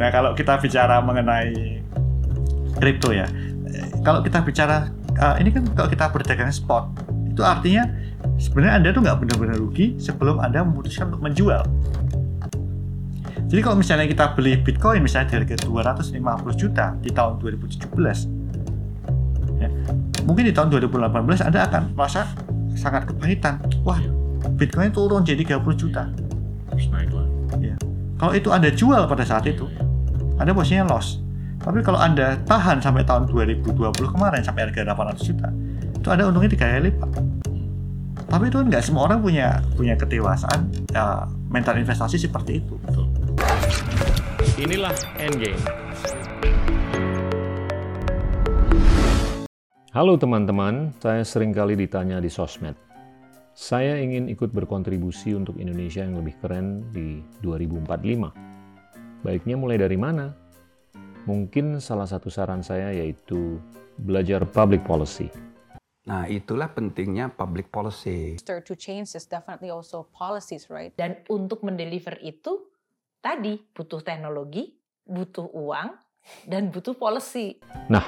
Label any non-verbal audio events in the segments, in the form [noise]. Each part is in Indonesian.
Nah kalau kita bicara mengenai kripto ya, kalau kita bicara uh, ini kan kalau kita berdagang spot itu artinya sebenarnya anda tuh nggak benar-benar rugi sebelum anda memutuskan untuk menjual. Jadi kalau misalnya kita beli Bitcoin misalnya dari harga 250 juta di tahun 2017, ya, mungkin di tahun 2018 Anda akan merasa sangat kepahitan. Wah, Bitcoin turun jadi 30 juta. Terus naik lah. Ya. Kalau itu Anda jual pada saat itu, Anda posisinya loss. Tapi kalau Anda tahan sampai tahun 2020 kemarin sampai harga 800 juta, itu Anda untungnya tiga kali lipat. Tapi itu kan nggak semua orang punya punya ketewasaan ya, mental investasi seperti itu. Betul. Inilah Endgame. Halo teman-teman, saya sering kali ditanya di sosmed. Saya ingin ikut berkontribusi untuk Indonesia yang lebih keren di 2045. Baiknya mulai dari mana? Mungkin salah satu saran saya yaitu belajar public policy. Nah, itulah pentingnya public policy. to change is definitely also policies, right? Dan untuk mendeliver itu tadi butuh teknologi, butuh uang, dan butuh policy. Nah,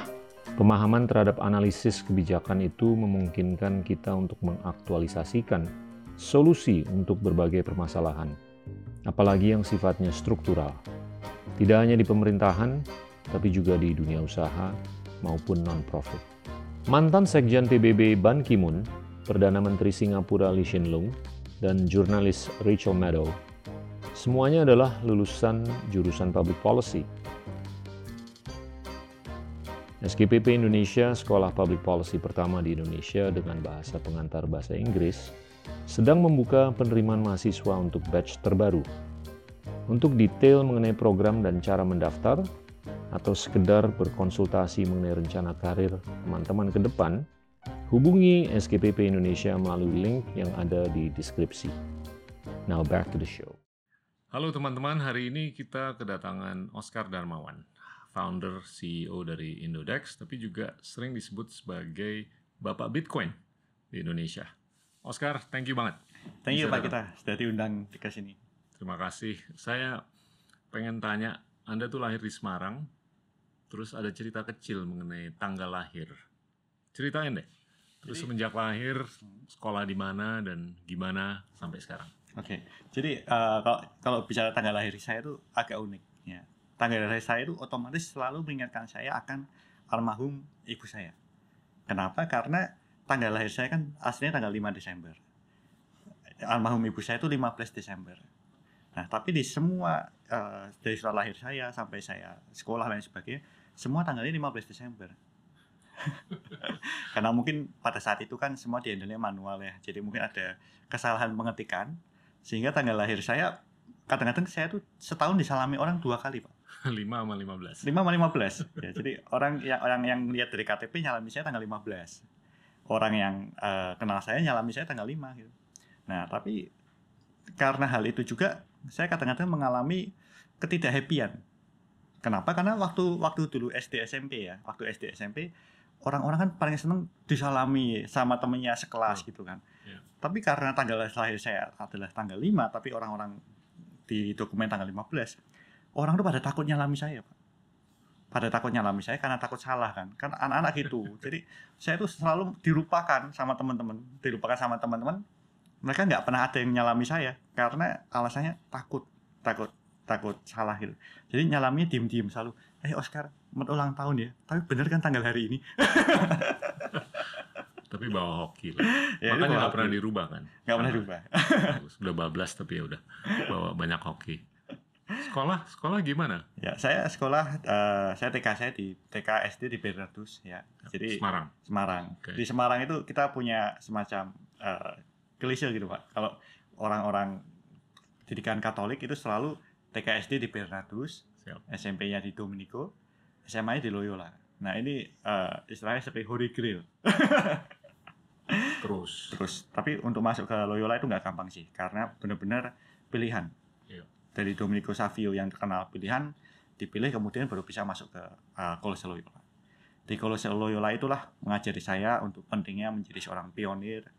pemahaman terhadap analisis kebijakan itu memungkinkan kita untuk mengaktualisasikan solusi untuk berbagai permasalahan, apalagi yang sifatnya struktural. Tidak hanya di pemerintahan, tapi juga di dunia usaha maupun non-profit. Mantan Sekjen PBB Ban Ki-moon, Perdana Menteri Singapura Lee Hsien Loong, dan jurnalis Rachel Maddow Semuanya adalah lulusan jurusan Public Policy. SKPP Indonesia, sekolah public policy pertama di Indonesia dengan bahasa pengantar bahasa Inggris, sedang membuka penerimaan mahasiswa untuk batch terbaru. Untuk detail mengenai program dan cara mendaftar, atau sekedar berkonsultasi mengenai rencana karir teman-teman ke depan, hubungi SKPP Indonesia melalui link yang ada di deskripsi. Now back to the show. Halo teman-teman, hari ini kita kedatangan Oscar Darmawan, founder CEO dari Indodex, tapi juga sering disebut sebagai Bapak Bitcoin di Indonesia. Oscar, thank you banget. Thank you Bisa Pak kita sudah diundang ke sini. Terima kasih. Saya pengen tanya, Anda tuh lahir di Semarang, terus ada cerita kecil mengenai tanggal lahir. Ceritain deh. Terus Jadi- semenjak lahir, sekolah di mana dan gimana sampai sekarang. Oke, jadi eh, kalau kalau bicara tanggal lahir saya itu agak unik. Ya. Tanggal lahir saya itu otomatis selalu mengingatkan saya akan almarhum ibu saya. Kenapa? Karena tanggal lahir saya kan aslinya tanggal 5 Desember. Almarhum ibu saya itu 15 Desember. Nah, tapi di semua eh, dari surat lahir saya sampai saya sekolah dan sebagainya, semua tanggalnya 15 Desember. [laughs] Karena mungkin pada saat itu kan semua dihandle manual ya. Jadi mungkin ada kesalahan pengetikan sehingga tanggal lahir saya kadang-kadang saya tuh setahun disalami orang dua kali pak [laughs] 5 sama 15. 5 sama 15 ya jadi orang yang orang yang lihat dari KTP nyalami saya tanggal 15 orang yang eh, kenal saya nyalami saya tanggal 5 gitu nah tapi karena hal itu juga saya kadang-kadang mengalami ketidakhappyan. Kenapa? Karena waktu waktu dulu SD SMP ya waktu SD SMP orang-orang kan paling seneng disalami sama temennya sekelas Betul. gitu kan. Iya. tapi karena tanggal lahir saya adalah tanggal 5 tapi orang-orang di dokumen tanggal 15 orang tuh pada takut nyalami saya pak. Pada takut nyalami saya karena takut salah kan kan anak-anak gitu. [laughs] Jadi saya tuh selalu dilupakan sama teman-teman dilupakan sama teman-teman mereka nggak pernah ada yang nyalami saya karena alasannya takut takut takut salah gitu jadi nyalaminya diem-diem selalu eh Oscar selamat ulang tahun ya tapi bener kan tanggal hari ini [laughs] Tapi bawa hoki lah. ya, Makanya nggak pernah dirubah kan. nggak pernah Ah. dirubah [laughs] Bagus. Udah bablas tapi ya udah bawa banyak hoki. Sekolah, sekolah gimana? ya saya sekolah eh, saya TK saya di TK SD di Bernardus ya jadi Semarang. Semarang. Oke. Di Semarang itu kita punya semacam eh, klise gitu pak. Kalau orang-orang didikan Katolik itu selalu TKSD di Bernardus. SMP-nya di Dominico, SMA-nya di Loyola. Nah ini eh, istilahnya seperti Holy Grail. [laughs] Terus. Terus, tapi untuk masuk ke Loyola itu nggak gampang sih, karena benar-benar pilihan. Iya. Dari Dominico Savio yang terkenal pilihan, dipilih kemudian baru bisa masuk ke uh, Kolose Loyola. Di Kolose Loyola itulah mengajari saya untuk pentingnya menjadi seorang pionir,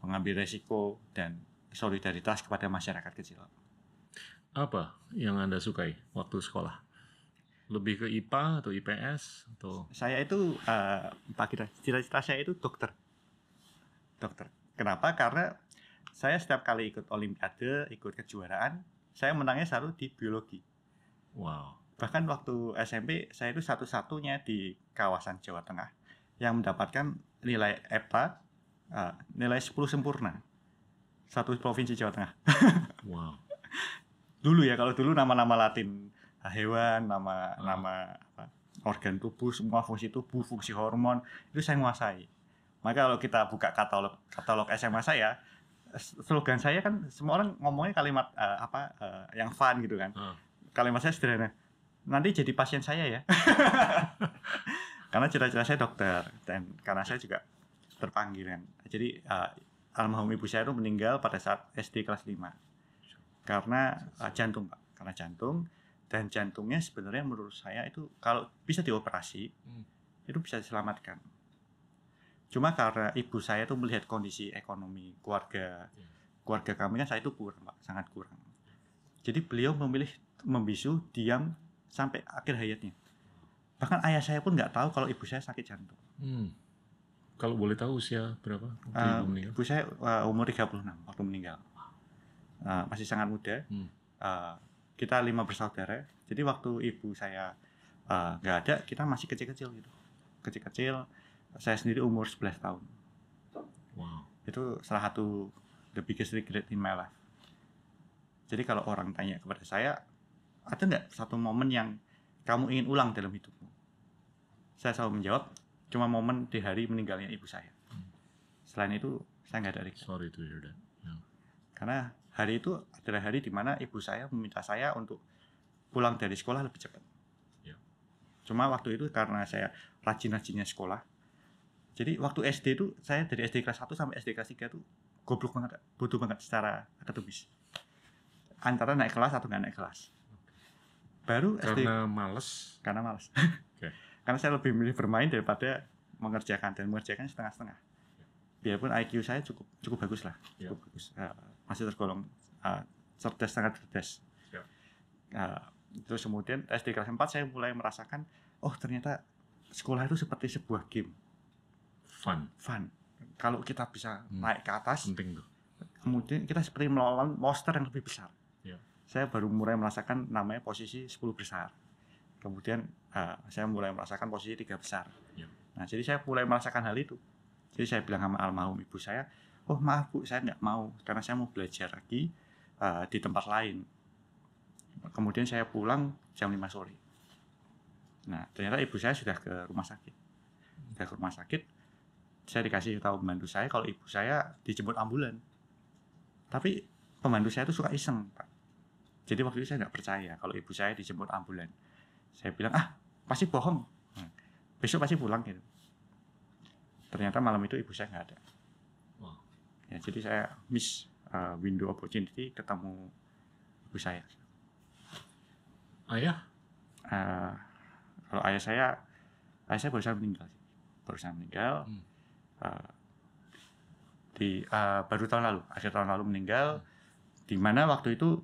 Mengambil resiko dan solidaritas kepada masyarakat kecil. Apa yang Anda sukai waktu sekolah? Lebih ke IPA atau IPS atau Saya itu eh, Pak Gita, cita-cita saya itu dokter. Dokter. Kenapa? Karena saya setiap kali ikut olimpiade, ikut kejuaraan, saya menangnya selalu di biologi. wow. Bahkan waktu SMP saya itu satu-satunya di kawasan Jawa Tengah yang mendapatkan nilai EPA eh, nilai 10 sempurna. Satu provinsi Jawa Tengah. [laughs] Wow. Dulu ya kalau dulu nama-nama Latin hewan, nama Hmm. nama apa, organ tubuh, semua fungsi tubuh, fungsi hormon itu saya menguasai. Maka kalau kita buka katalog katalog SMA saya, slogan saya kan semua orang ngomongnya kalimat eh, apa eh, yang fun gitu kan. Ah. Kalimat saya sederhana. Nanti jadi pasien saya ya. [laughs] karena cita-cita saya dokter dan karena saya juga terpanggil kan. Jadi eh, almarhum ibu saya itu meninggal pada saat SD kelas 5 karena eh, jantung pak karena jantung dan jantungnya sebenarnya menurut saya itu kalau bisa dioperasi Hmm. itu bisa diselamatkan cuma karena ibu saya tuh melihat kondisi ekonomi keluarga Ya. keluarga kami kan saya itu kurang pak sangat kurang jadi beliau memilih membisu diam sampai akhir hayatnya bahkan ayah saya pun nggak tahu kalau ibu saya sakit jantung Hmm. Kalau boleh tahu usia berapa Eh, ibu meninggal? ibu saya eh, umur 36 waktu meninggal. Eh, masih sangat muda. Hmm. Eh, kita lima bersaudara. Jadi waktu ibu saya nggak ada, kita masih kecil-kecil gitu. Kecil-kecil. Saya sendiri umur 11 tahun. Wow. Itu salah satu the biggest regret in my life. Jadi kalau orang tanya kepada saya, ada nggak satu momen yang kamu ingin ulang dalam hidupmu? Saya selalu menjawab, cuma momen di hari meninggalnya ibu saya. Selain itu, saya nggak ada regret. Sorry to hear that. Ya. Karena hari itu adalah hari di mana ibu saya meminta saya untuk pulang dari sekolah lebih cepat. Ya. Cuma waktu itu karena saya rajin-rajinnya sekolah. Jadi waktu SD itu saya dari SD kelas 1 sampai SD kelas 3 tuh goblok banget, butuh banget secara akademis. Antara naik kelas atau nggak naik kelas. Baru SD Karena males. karena malas. [laughs] Karena saya lebih milih bermain daripada mengerjakan dan mengerjakan setengah-setengah. Biarpun IQ saya cukup cukup bagus lah, Ya. cukup bagus. Eh, masih tergolong eh, cerdas sangat cerdas. Ya. Eh, terus kemudian SD kelas 4 saya mulai merasakan, oh ternyata sekolah itu seperti sebuah game, Fun. fun. Kalau kita bisa Hmm. naik ke atas, Penting tuh. kemudian kita seperti melawan monster yang lebih besar. Ya. Saya baru mulai merasakan namanya posisi 10 besar. Kemudian eh, saya mulai merasakan posisi tiga besar. Ya. Nah, jadi saya mulai merasakan hal itu. Jadi saya bilang sama almarhum ibu saya, oh maaf bu, saya nggak mau karena saya mau belajar lagi eh, di tempat lain. Kemudian saya pulang jam 5 sore. Nah, ternyata ibu saya sudah ke rumah sakit. Sudah ke rumah sakit, saya dikasih tahu pembantu saya kalau ibu saya dijemput ambulan. Tapi pembantu saya itu suka iseng, Pak. Jadi waktu itu saya nggak percaya kalau ibu saya dijemput ambulan. Saya bilang, ah pasti bohong. Hmm. Besok pasti pulang gitu. Ternyata malam itu ibu saya nggak ada. Wow. Ya, jadi saya miss uh, window opportunity ketemu ibu saya. Ayah? Uh, kalau ayah saya, ayah saya barusan meninggal. Barusan meninggal. Hmm. Uh, di uh, baru tahun lalu, akhir tahun lalu meninggal. Di mana waktu itu,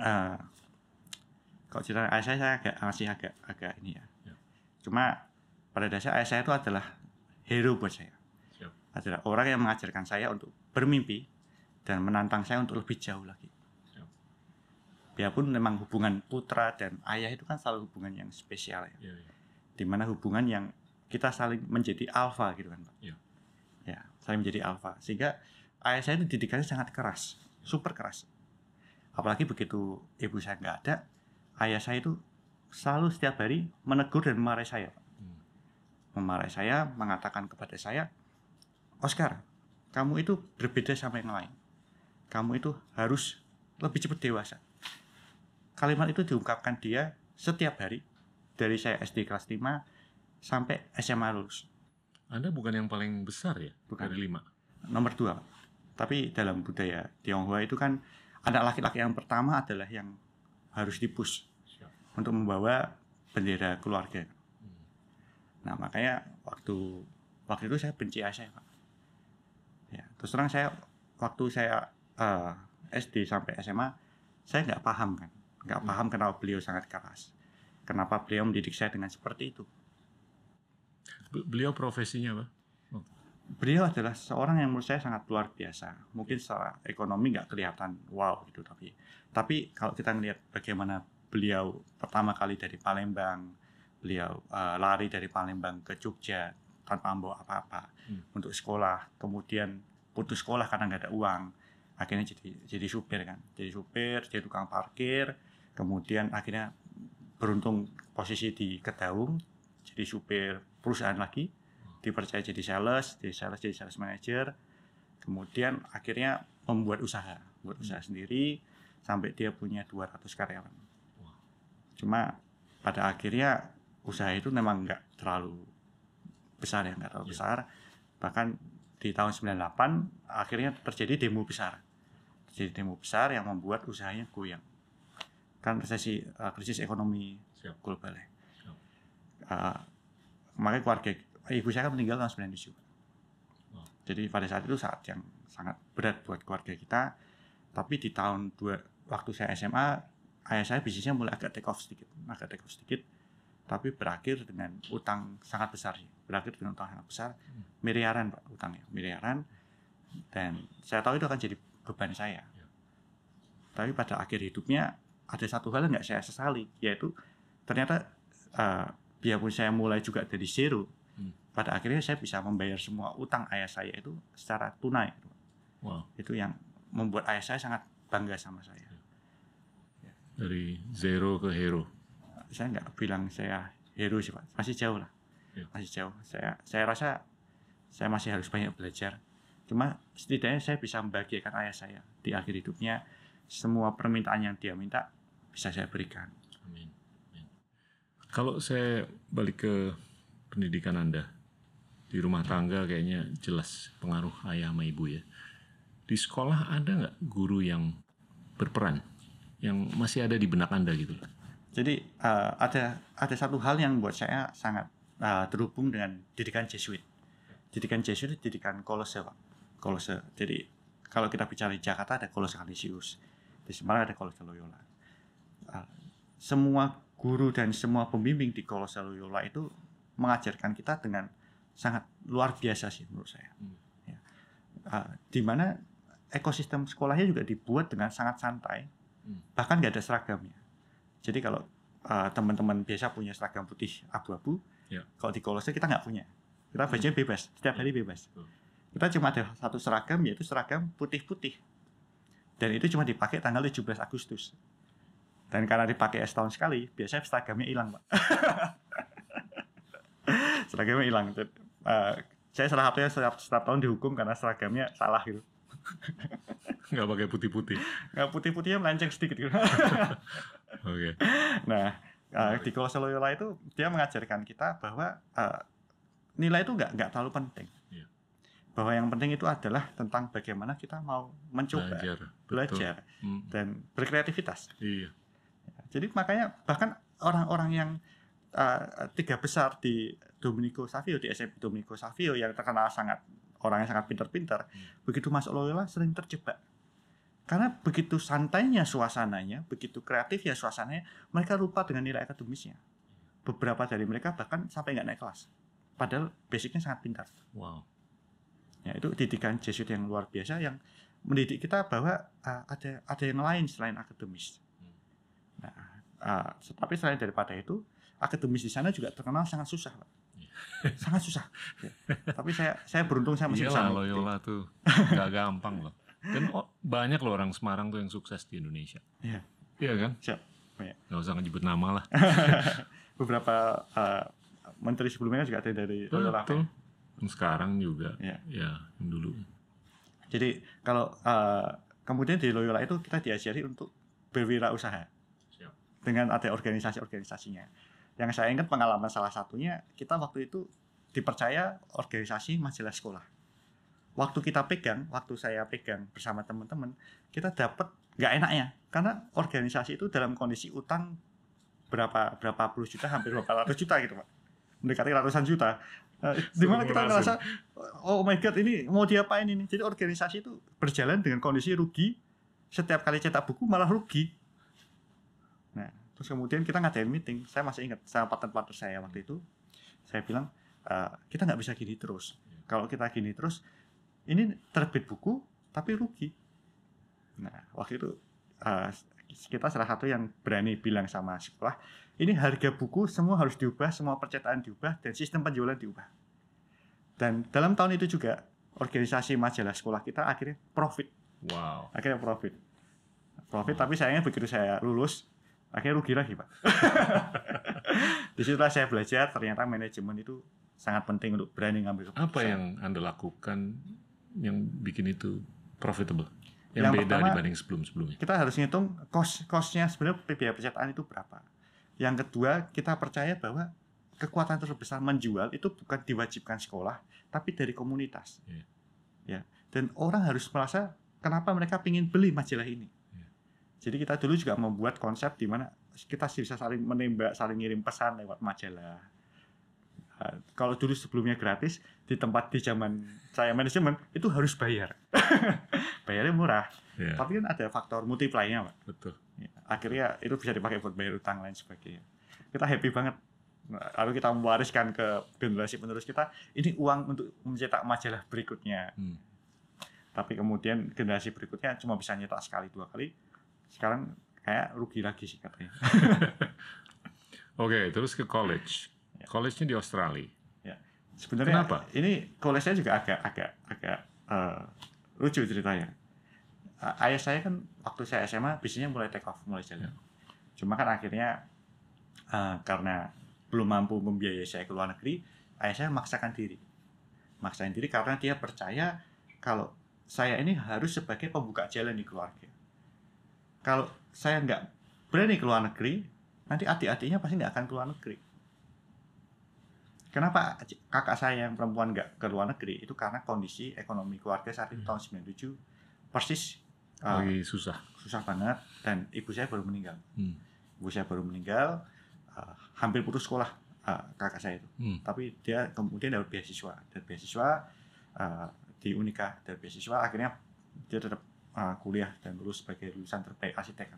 uh, kalau cerita ayah saya, saya agak masih agak agak ini ya. Ya. Cuma pada dasar ayah saya itu adalah hero buat saya. Siap. Adalah orang yang mengajarkan saya untuk bermimpi dan menantang saya untuk lebih jauh lagi. Siap. Biarpun memang hubungan putra dan ayah itu kan selalu hubungan yang spesial ya. Iya, iya. Di mana hubungan yang kita saling menjadi alfa gitu kan Pak. Iya. Ya, saling menjadi alfa. Sehingga ayah saya itu didikannya sangat keras, super keras. Apalagi begitu ibu saya nggak ada, ayah saya itu selalu setiap hari menegur dan memarahi saya. Memarahi saya, mengatakan kepada saya, Oscar, kamu itu berbeda sama yang lain. Kamu itu harus lebih cepat dewasa. Kalimat itu diungkapkan dia setiap hari dari saya SD kelas 5 sampai SMA lulus. Anda bukan yang paling besar ya? Bukan. Dari lima? Nomor dua. Pak. Tapi dalam budaya Tionghoa itu kan anak laki-laki yang pertama adalah yang harus dipush Siap. untuk membawa bendera keluarga. Nah makanya waktu waktu itu saya benci saya pak. Ya terus terang saya waktu saya eh, SD sampai SMA saya nggak paham kan, nggak Hmm. paham kenapa beliau sangat keras. kenapa beliau mendidik saya dengan seperti itu. Be- Beliau profesinya apa? Beliau adalah seorang yang menurut saya sangat luar biasa. Mungkin secara ekonomi nggak kelihatan wow gitu, tapi tapi kalau kita melihat bagaimana beliau pertama kali dari Palembang, beliau eh, lari dari Palembang ke Jogja tanpa membawa apa-apa Hmm. untuk sekolah, kemudian putus sekolah karena nggak ada uang, akhirnya jadi jadi supir kan, jadi supir, jadi tukang parkir, kemudian akhirnya beruntung posisi di Kedaung, jadi supir perusahaan lagi, dipercaya jadi sales, jadi sales jadi sales manager, kemudian akhirnya membuat usaha, buat usaha sendiri sampai dia punya 200 karyawan. Cuma pada akhirnya usaha itu memang nggak terlalu besar ya, nggak terlalu Iya. besar. Bahkan di tahun 98 akhirnya terjadi demo besar. Terjadi demo besar yang membuat usahanya goyang. Kan resesi eh, krisis ekonomi Siap. global ya. Siap. Eh, makanya keluarga ibu saya kan meninggal tahun 97. Wow. Jadi pada saat itu saat yang sangat berat buat keluarga kita. Tapi di tahun dua waktu saya SMA, ayah saya bisnisnya mulai agak take off sedikit, agak take off sedikit. Tapi berakhir dengan utang sangat besar sih. Berakhir dengan utang sangat besar, miliaran pak utangnya, miliaran. Dan saya tahu itu akan jadi beban saya. Ya. Tapi pada akhir hidupnya ada satu hal yang nggak saya sesali, yaitu ternyata eh, biarpun saya mulai juga dari zero, Hmm. pada akhirnya saya bisa membayar semua utang ayah saya itu secara tunai. Wow. Itu yang membuat ayah saya sangat bangga sama saya. Dari zero ke hero. Saya nggak bilang saya hero sih pak, masih jauh lah, Ya. masih jauh. Saya saya rasa saya masih harus banyak belajar. Cuma setidaknya saya bisa membahagiakan ayah saya di akhir hidupnya. Semua permintaan yang dia minta bisa saya berikan. Amin. Amin. Kalau saya balik ke pendidikan Anda, di rumah tangga kayaknya jelas pengaruh ayah sama ibu ya. Di sekolah ada nggak guru yang berperan, yang masih ada di benak Anda gitu? Jadi eh, ada ada satu hal yang buat saya sangat eh, terhubung dengan didikan Jesuit. Didikan Jesuit itu didikan kolose, Pak. Kolose. Jadi kalau kita bicara di Jakarta ada kolose Canisius, di Semarang ada kolose Loyola. Eh, semua guru dan semua pembimbing di kolose Loyola itu mengajarkan kita dengan sangat luar biasa sih menurut saya. Hmm. Ya. Eh, di mana ekosistem sekolahnya juga dibuat dengan sangat santai, Hmm. bahkan nggak ada seragamnya. Jadi kalau uh, teman-teman biasa punya seragam putih abu-abu, Ya. kalau di kolose kita nggak punya. Kita bajunya bebas, setiap hari bebas. Kita cuma ada satu seragam yaitu seragam putih-putih. Dan itu cuma dipakai tanggal 17 Agustus. Dan karena dipakai setahun sekali, biasanya seragamnya hilang, Pak. [laughs] seragamnya hilang. Uh, saya salah satunya setiap, setiap tahun dihukum karena seragamnya salah gitu. Nggak pakai putih-putih. Nggak putih-putihnya melenceng sedikit gitu. [laughs] Oke. Nah, uh, di Kolose Loyola itu dia mengajarkan kita bahwa uh, nilai itu nggak nggak terlalu penting. Iya. Bahwa yang penting itu adalah tentang bagaimana kita mau mencoba, Belajar. Belajar dan berkreativitas. Iya. Jadi makanya bahkan orang-orang yang uh, tiga besar di Domenico Savio di SMP Domenico Savio yang terkenal sangat orang yang sangat pintar-pintar, begitu masuk Loyola sering terjebak. Karena begitu santainya suasananya, begitu kreatifnya suasananya, mereka lupa dengan nilai akademisnya. Beberapa dari mereka bahkan sampai nggak naik kelas. Padahal basicnya sangat pintar. Wow. Ya, itu didikan Jesuit yang luar biasa yang mendidik kita bahwa uh, ada ada yang lain selain akademis. Nah, uh, tapi selain daripada itu, akademis di sana juga terkenal sangat susah, Pak. [laughs] sangat susah. Ya. Tapi saya saya beruntung saya masih bisa Iyalah mengikuti. Loyola tuh nggak gampang loh. Dan oh, banyak loh orang Semarang tuh yang sukses di Indonesia. Iya. Iya kan? Siap. Banyak. Nggak usah nyebut nama lah. [laughs] Beberapa uh, menteri sebelumnya juga ada dari Loyola. Betul. Dan sekarang juga. Iya. Ya, yang dulu. Jadi kalau uh, kemudian di Loyola itu kita diajari untuk berwirausaha Siap. dengan ada organisasi-organisasinya. Yang saya ingat pengalaman salah satunya kita waktu itu dipercaya organisasi majalah sekolah. Waktu kita pegang, waktu saya pegang bersama teman-teman, kita dapat nggak enaknya. Karena organisasi itu dalam kondisi utang berapa berapa puluh juta hampir berapa ratus juta gitu pak. Mendekati ratusan juta. Eh, di mana kita ngerasa oh my god ini mau diapain ini? Jadi organisasi itu berjalan dengan kondisi rugi. Setiap kali cetak buku malah rugi terus kemudian kita ngadain meeting. Saya masih ingat sama partner-partner saya waktu itu saya bilang "Eh, kita nggak bisa gini terus. Kalau kita gini terus ini terbit buku tapi rugi. Nah waktu itu eh, kita salah satu yang berani bilang sama sekolah ini harga buku semua harus diubah semua percetakan diubah dan sistem penjualan diubah. Dan dalam tahun itu juga organisasi majalah sekolah kita akhirnya profit. Wow. akhirnya profit. Profit tapi sayangnya begitu saya lulus akhirnya rugi lagi pak [laughs] di situlah saya belajar ternyata manajemen itu sangat penting untuk berani ngambil keputusan Apa yang Anda lakukan yang bikin itu profitable? Yang, Yang beda pertama- dibanding sebelum-sebelumnya. kita harus ngitung cost costnya sebenarnya biaya percetaan itu berapa yang kedua kita percaya bahwa kekuatan terbesar menjual itu bukan diwajibkan sekolah tapi dari komunitas Iya. ya dan orang harus merasa kenapa mereka ingin beli majalah ini. Jadi kita dulu juga membuat konsep di mana kita bisa saling menembak saling ngirim pesan lewat majalah Uh, kalau dulu sebelumnya gratis di tempat di zaman saya manajemen itu harus bayar [laughs] bayarnya murah Iya, tapi kan ada faktor multiplier pak betul. Ya, akhirnya itu bisa dipakai buat bayar utang lain sebagainya. Kita happy banget. Lalu kita mewariskan ke generasi penerus kita, ini uang untuk mencetak majalah berikutnya. Hmm. Tapi kemudian generasi berikutnya cuma bisa nyetak sekali dua kali. Sekarang kayak rugi lagi sih katanya. [laughs] Oke, terus ke college. Ya. College-nya di Australia. Sebenarnya Kenapa? ini college-nya juga agak agak agak eh, lucu ceritanya. Ayah saya kan waktu saya SMA bisnisnya mulai take off, mulai jalan. Ya. Cuma kan akhirnya eh, karena belum mampu membiayai saya ke luar negeri, ayah saya memaksakan diri. Maksain diri karena dia percaya kalau saya ini harus sebagai pembuka jalan di keluarga. Kalau saya nggak berani ke luar negeri, nanti adik-adiknya pasti nggak akan ke luar negeri. Kenapa kakak saya yang perempuan nggak ke luar negeri? Itu karena kondisi ekonomi keluarga saat itu tahun 97 persis uh, Lagi susah. susah banget dan ibu saya baru meninggal. Hmm. Ibu saya baru meninggal, uh, hampir putus sekolah uh, kakak saya itu. Hmm. Tapi dia kemudian dapat beasiswa, dan beasiswa uh, di Unika dan beasiswa akhirnya dia tetap uh, kuliah dan lulus sebagai lulusan terbaik arsitek.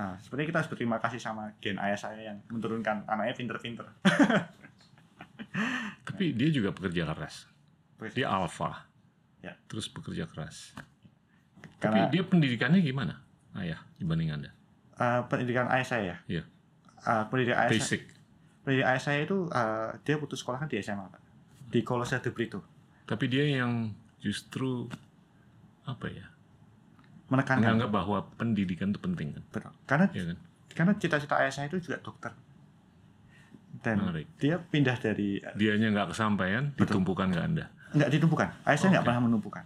Nah, sebenarnya kita harus berterima kasih sama gen ayah saya yang menurunkan anaknya pinter-pinter. [laughs] Tapi dia juga pekerja keras. Dia alpha. Ya. Terus bekerja keras. Karena Tapi dia pendidikannya gimana? Ayah dibanding Anda. uh, pendidikan ayah saya ya. Iya. Uh, pendidikan ayah saya, Basic. pendidikan ayah saya itu uh, dia putus sekolah kan di SMA Pak. Di Kolose de Brito. Tapi dia yang justru apa ya? Menekankan. Menganggap bahwa pendidikan itu penting kan? Betul. Karena Iya kan? karena cita-cita ayah saya itu juga dokter. Dan Menarik. dia pindah dari Dianya nggak kesampaian, Betul. ditumpukan ke Anda. nggak ditumpukan. Ayah saya nggak Oke. pernah menumpukan.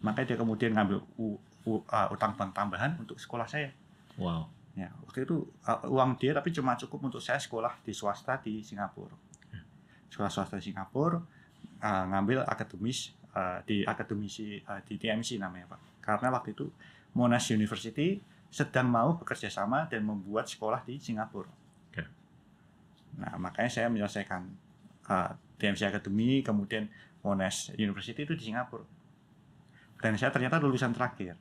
Makanya dia kemudian ngambil u- u- uh, utang bank tambahan untuk sekolah saya. Wow. Ya, waktu itu uh, uang dia tapi cuma cukup untuk saya sekolah di swasta di Singapura. Sekolah swasta di Singapura uh, ngambil akademis uh, di akademisi uh, di TMC namanya Pak. Karena waktu itu Monash University sedang mau bekerja sama dan membuat sekolah di Singapura. Oke. Nah, makanya saya menyelesaikan uh, TMC Academy, kemudian Monash University itu di Singapura. Dan saya ternyata lulusan terakhir.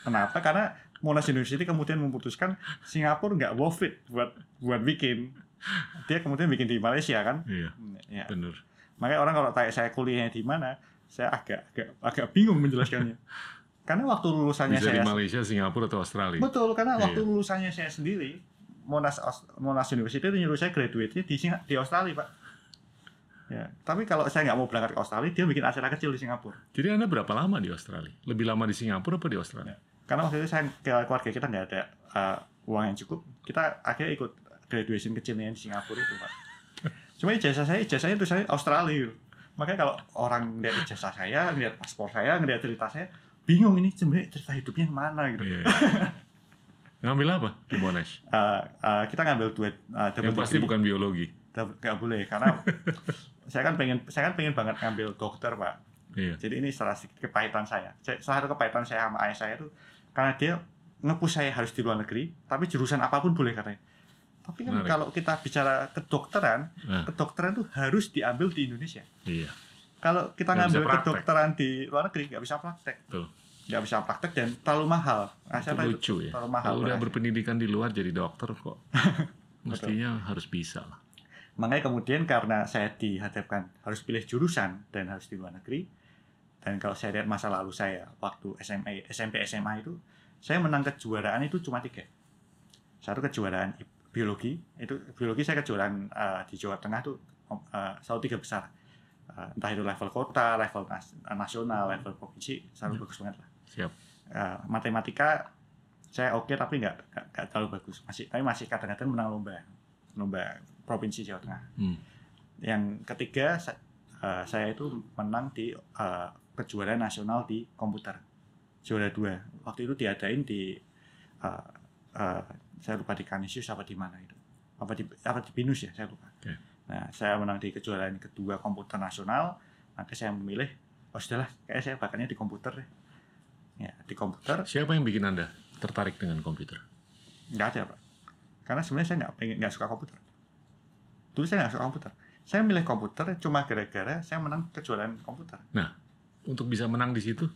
Kenapa? Karena Monash University kemudian memutuskan Singapura nggak worth it buat buat bikin. Dia kemudian bikin di Malaysia kan. Iya, Ya. benar. Makanya orang kalau tanya saya kuliahnya di mana, saya agak agak agak bingung menjelaskannya. [laughs] Karena waktu lulusannya Bisa saya di Malaysia, Singapura atau Australia. Betul, karena Iya. waktu lulusannya saya sendiri, Monash Aus- Monash University itu nyuruh saya graduate di Singa- di Australia, Pak. Ya, tapi kalau saya nggak mau berangkat ke Australia, dia bikin acara kecil di Singapura. Jadi Anda berapa lama di Australia? Lebih lama di Singapura apa di Australia? Karena waktu itu saya keluarga kita nggak ada uh, uang yang cukup, kita akhirnya ikut graduation kecilnya di Singapura itu, Pak. [laughs] Cuma ijazah saya, ijazahnya itu saya Australia. Makanya kalau orang lihat ijazah saya, lihat paspor saya, ngeliat cerita saya, bingung ini sebenarnya cerita hidupnya yang mana gitu. Iya. [laughs] Ngambil apa di Monash? Uh, uh, kita ngambil dua uh, double Yang pasti degree. bukan biologi. Nggak boleh karena [laughs] saya kan pengen saya kan pengen banget ngambil dokter pak Iya. jadi ini salah sedikit kepahitan saya Saya- salah satu kepahitan saya sama ayah saya itu karena dia ngepush saya harus di luar negeri tapi jurusan apa pun boleh katanya tapi kan Menarik. kalau kita bicara kedokteran Nah, kedokteran itu harus diambil di Indonesia iya. kalau kita Nggak ngambil kedokteran di luar negeri nggak bisa praktek Betul. nggak bisa praktek dan terlalu mahal. Nah, Itu lucu ya. Terlalu mahal. Kalau udah berpendidikan di luar jadi dokter kok. [laughs] Mestinya harus bisa lah. Makanya kemudian karena saya dihadapkan harus pilih jurusan dan harus di luar negeri, dan kalau saya lihat masa lalu saya waktu SMA, SMP SMA itu, saya menang kejuaraan itu cuma tiga. Satu kejuaraan biologi, itu biologi saya kejuaraan eh, di Jawa Tengah tuh eh, selalu tiga besar. Eh, entah itu level kota, level nas- nasional, level provinsi, selalu bagus banget lah. Siap. Eh, matematika saya oke tapi nggak nggak- terlalu bagus masih tapi masih kadang-kadang menang lomba lomba provinsi Jawa Tengah Hmm. yang ketiga sa- eh, saya itu menang di eh, kejuaraan nasional di komputer juara dua waktu itu diadain di eh, eh, saya lupa di Kanisius apa di mana itu. Apa di apa di Binus ya saya lupa. Oke. nah saya menang di kejuaraan kedua komputer nasional maka saya memilih oh sudahlah kayak saya bakatnya di komputer deh. Ya di komputer. Siapa yang bikin Anda tertarik dengan komputer? nggak ada pak. Karena sebenarnya saya nggak pengen nggak suka komputer. Dulu saya nggak suka komputer. Saya milih komputer cuma gara-gara saya menang kejuaraan komputer. Untuk bisa menang di situ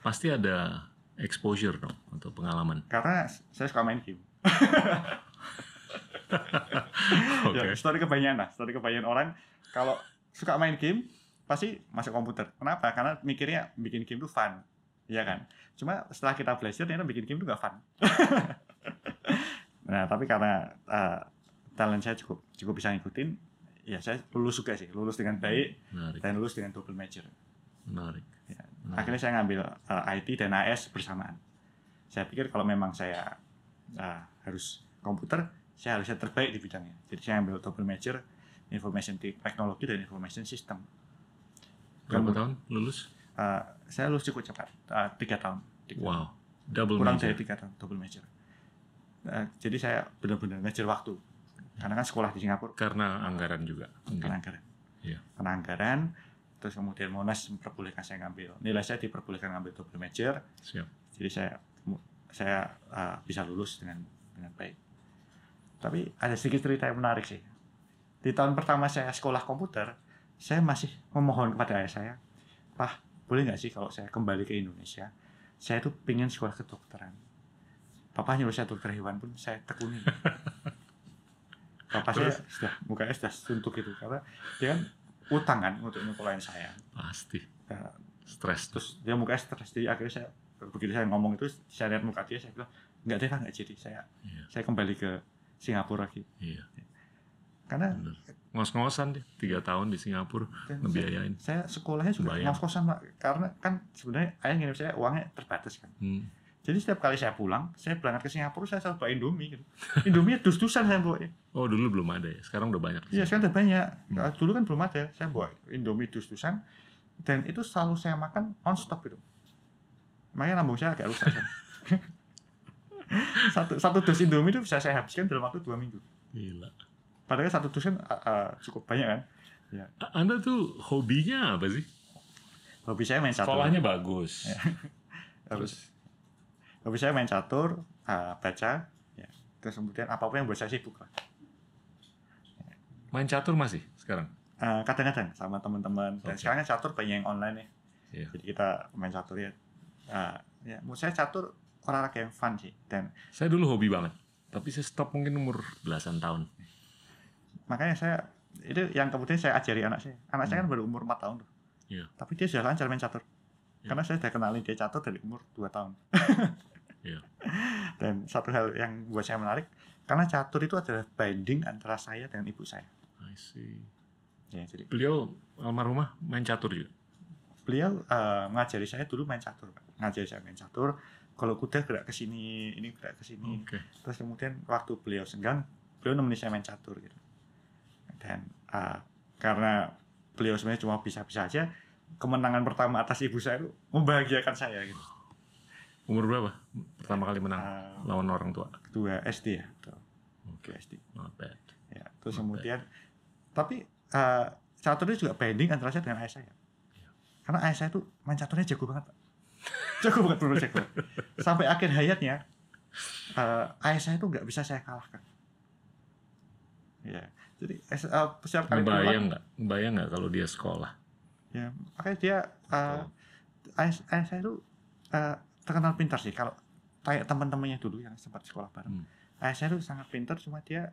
pasti ada exposure dong atau pengalaman. karena saya suka main game [laughs] Oke. ya, story kebanyakan lah story kebanyakan orang kalau suka main game pasti masuk komputer kenapa karena mikirnya bikin game itu fun Iya kan cuma setelah kita belajar ternyata bikin game itu nggak fun [laughs] nah tapi karena uh, talent saya cukup cukup bisa ngikutin ya saya lulus juga sih lulus dengan baik Menarik. dan lulus dengan double major Menarik. Ya. Menarik. akhirnya saya ngambil uh, IT dan AS bersamaan saya pikir kalau memang saya uh, harus komputer saya harusnya terbaik di bidangnya jadi saya ambil double major information technology dan information system Berapa Kemudian- tahun lulus? Uh, saya lulus cukup cepat uh, tiga tahun Tiga tahun. Wow. Double kurang major. dari tiga tahun double major Uh, jadi saya benar-benar ngejar waktu karena kan sekolah di Singapura Karena anggaran juga. mungkin. karena anggaran Iya. karena anggaran terus kemudian Monas memperbolehkan saya ngambil nilai saya diperbolehkan ngambil double major Siap. jadi saya saya uh, bisa lulus dengan dengan baik. Tapi ada sedikit cerita yang menarik sih. Di tahun pertama saya sekolah komputer saya masih memohon kepada ayah saya pak boleh nggak sih kalau saya kembali ke Indonesia? Saya tuh pengen sekolah kedokteran. Papa nyuruh saya dokter hewan pun saya tekuni. Papa saya sudah mukanya sudah suntuk gitu karena dia kan utang kan untuk nyekolahin saya. Pasti. Nah, Stres. terus dia mukanya stres jadi akhirnya saya begitu saya ngomong itu saya lihat muka dia saya bilang nggak deh nggak jadi saya Iya. saya kembali ke Singapura lagi Iya. karena. Ngos-ngosan deh. Tiga tahun di Singapura ngebiayain. saya, saya sekolahnya juga Bayang. ngos kosan pak karena kan sebenarnya ayah ngirim saya uangnya terbatas kan Hmm. jadi setiap kali saya pulang saya berangkat ke Singapura saya selalu bawa Indomie gitu Indomie dus-dusan saya bawa Oh dulu belum ada ya. Sekarang udah banyak. iya sekarang udah banyak Hmm. Dulu kan belum ada saya bawa Indomie dus-dusan dan itu selalu saya makan non stop gitu makanya lambung saya agak rusak kan. [laughs] satu satu dus Indomie itu bisa saya habiskan dalam waktu dua minggu Gila. Padahal satu dus kan uh, uh, cukup banyak kan. A- Anda tuh hobinya apa sih? Hobi saya main catur. Sekolahnya bagus. [laughs] Hobi, hobi saya main catur, uh, baca, ya. Terus kemudian apa pun yang buat saya sibuk lah. Main catur masih sekarang? Uh, kadang-kadang sama teman-teman. Dan Oke. sekarang kan catur banyak yang online ya. Iya. Jadi kita main catur ya. Uh, ya, menurut saya catur olahraga yang fun sih. Dan Saya dulu hobi banget. Tapi saya stop mungkin umur belasan tahun. makanya saya itu yang kemudian saya ajari anak saya. Anak saya kan baru umur 4 tahun tuh. Hmm. Iya. Tapi dia sudah lancar main catur. Iya. Karena saya sudah kenalin dia catur dari umur 2 tahun. Iya. [laughs] Dan satu hal yang buat saya menarik, karena catur itu adalah binding antara saya dengan ibu saya. I see. Ya, jadi Beliau almarhumah main catur juga. beliau eh, ngajari saya dulu main catur, Pak. Ngajari saya main catur. Kalau kuda gerak ke sini, ini gerak ke sini. Oke. Terus kemudian waktu beliau senggang, beliau nemenin saya main catur gitu. Dan eh, karena beliau sebenarnya cuma bisa-bisa aja, kemenangan pertama atas ibu saya itu membahagiakan saya gitu. Umur berapa? Pertama kali menang Eh, lawan orang tua. kedua SD ya. Oke. Kedua SD. Not bad. Ya, terus Not kemudian tapi eh, catur itu juga binding antara saya dengan ayah saya. Karena ayah saya tuh main caturnya jago banget, Pak. Banget benar jago. Sampai akhir hayatnya eh, ayah saya tuh nggak bisa saya kalahkan. Ya, jadi eh, setiap kali pulang, nggak? Ngebayang nggak kalau dia sekolah? ya, makanya dia eh, ayah, ayah saya tuh eh, terkenal pintar sih kalau kayak teman-temannya dulu yang sempat sekolah bareng. Hmm. Ayah saya tuh sangat pintar cuma dia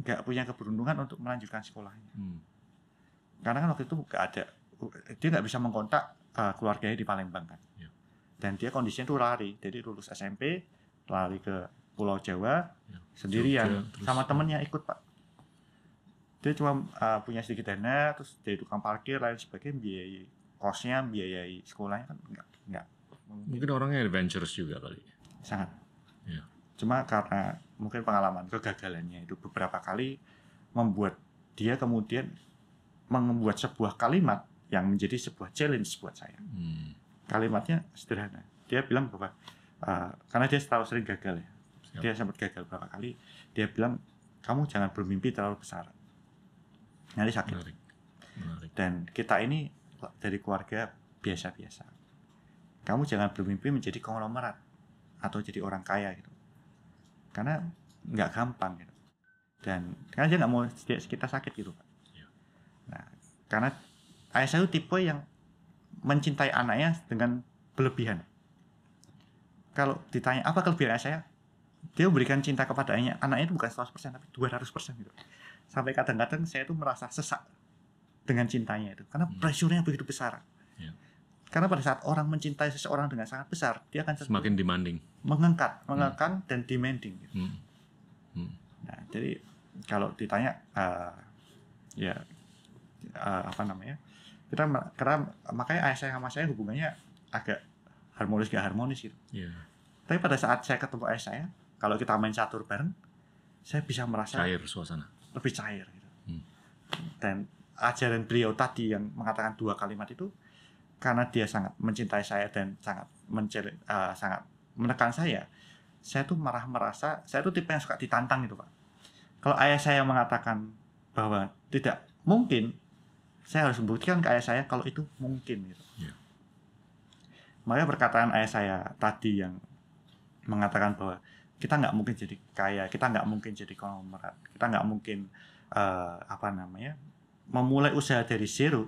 nggak punya keberuntungan untuk melanjutkan sekolahnya. Hmm. Karena kan waktu itu nggak ada dia nggak bisa mengkontak uh, keluarganya di Palembang kan. Ya. Dan dia kondisinya tuh lari, jadi lulus SMP lari ke Pulau Jawa Ya. sendirian Jogja, sama temennya ikut pak. Dia cuma uh, punya sedikit dana, terus jadi tukang parkir lain sebagainya, biayai kosnya, biayai sekolahnya kan nggak nggak Mungkin orangnya adventurous juga kali. sangat. Ya. Cuma karena mungkin pengalaman kegagalannya itu beberapa kali membuat dia kemudian membuat sebuah kalimat yang menjadi sebuah challenge buat saya. Hmm. Kalimatnya sederhana. Dia bilang bahwa uh, karena dia selalu sering gagal ya. Siap. Dia sempat gagal beberapa kali. Dia bilang kamu jangan bermimpi terlalu besar. Nanti sakit. Menarik. Menarik. Dan kita ini dari keluarga biasa-biasa. Kamu jangan bermimpi menjadi konglomerat atau jadi orang kaya gitu. Karena nggak gampang gitu. Dan karena dia nggak mau kita sakit gitu. Pak. Iya. Nah, karena ayah saya itu tipe yang mencintai anaknya dengan berlebihan. Kalau ditanya apa kelebihan ayah saya, dia memberikan cinta kepada anaknya, anaknya itu bukan 100% tapi 200% gitu. Sampai kadang-kadang saya tuh merasa sesak dengan cintanya itu karena Hmm. pressure-nya begitu besar. Ya. Karena pada saat orang mencintai seseorang dengan sangat besar, dia akan Semakin demanding. mengangkat, mengangkat dan demanding. gitu. Hmm. Hmm. Nah, jadi kalau ditanya, eh, ya eh, apa namanya? Kita karena makanya ayah saya sama saya hubungannya agak harmonis gak harmonis gitu. Iya. Tapi pada saat saya ketemu ayah saya, kalau kita main catur bareng, saya bisa merasa Cair suasana. lebih cair gitu. Hmm. Dan ajaran beliau tadi yang mengatakan dua kalimat itu karena dia sangat mencintai saya dan sangat eh, sangat menekan saya, saya tuh marah merasa saya tuh tipe yang suka ditantang gitu pak. Kalau ayah saya mengatakan bahwa tidak mungkin, saya harus membuktikan ke ayah saya kalau itu mungkin gitu. Iya. Makanya perkataan ayah saya tadi yang mengatakan bahwa kita nggak mungkin jadi kaya, kita nggak mungkin jadi konglomerat, kita nggak mungkin eh, apa namanya memulai usaha dari zero.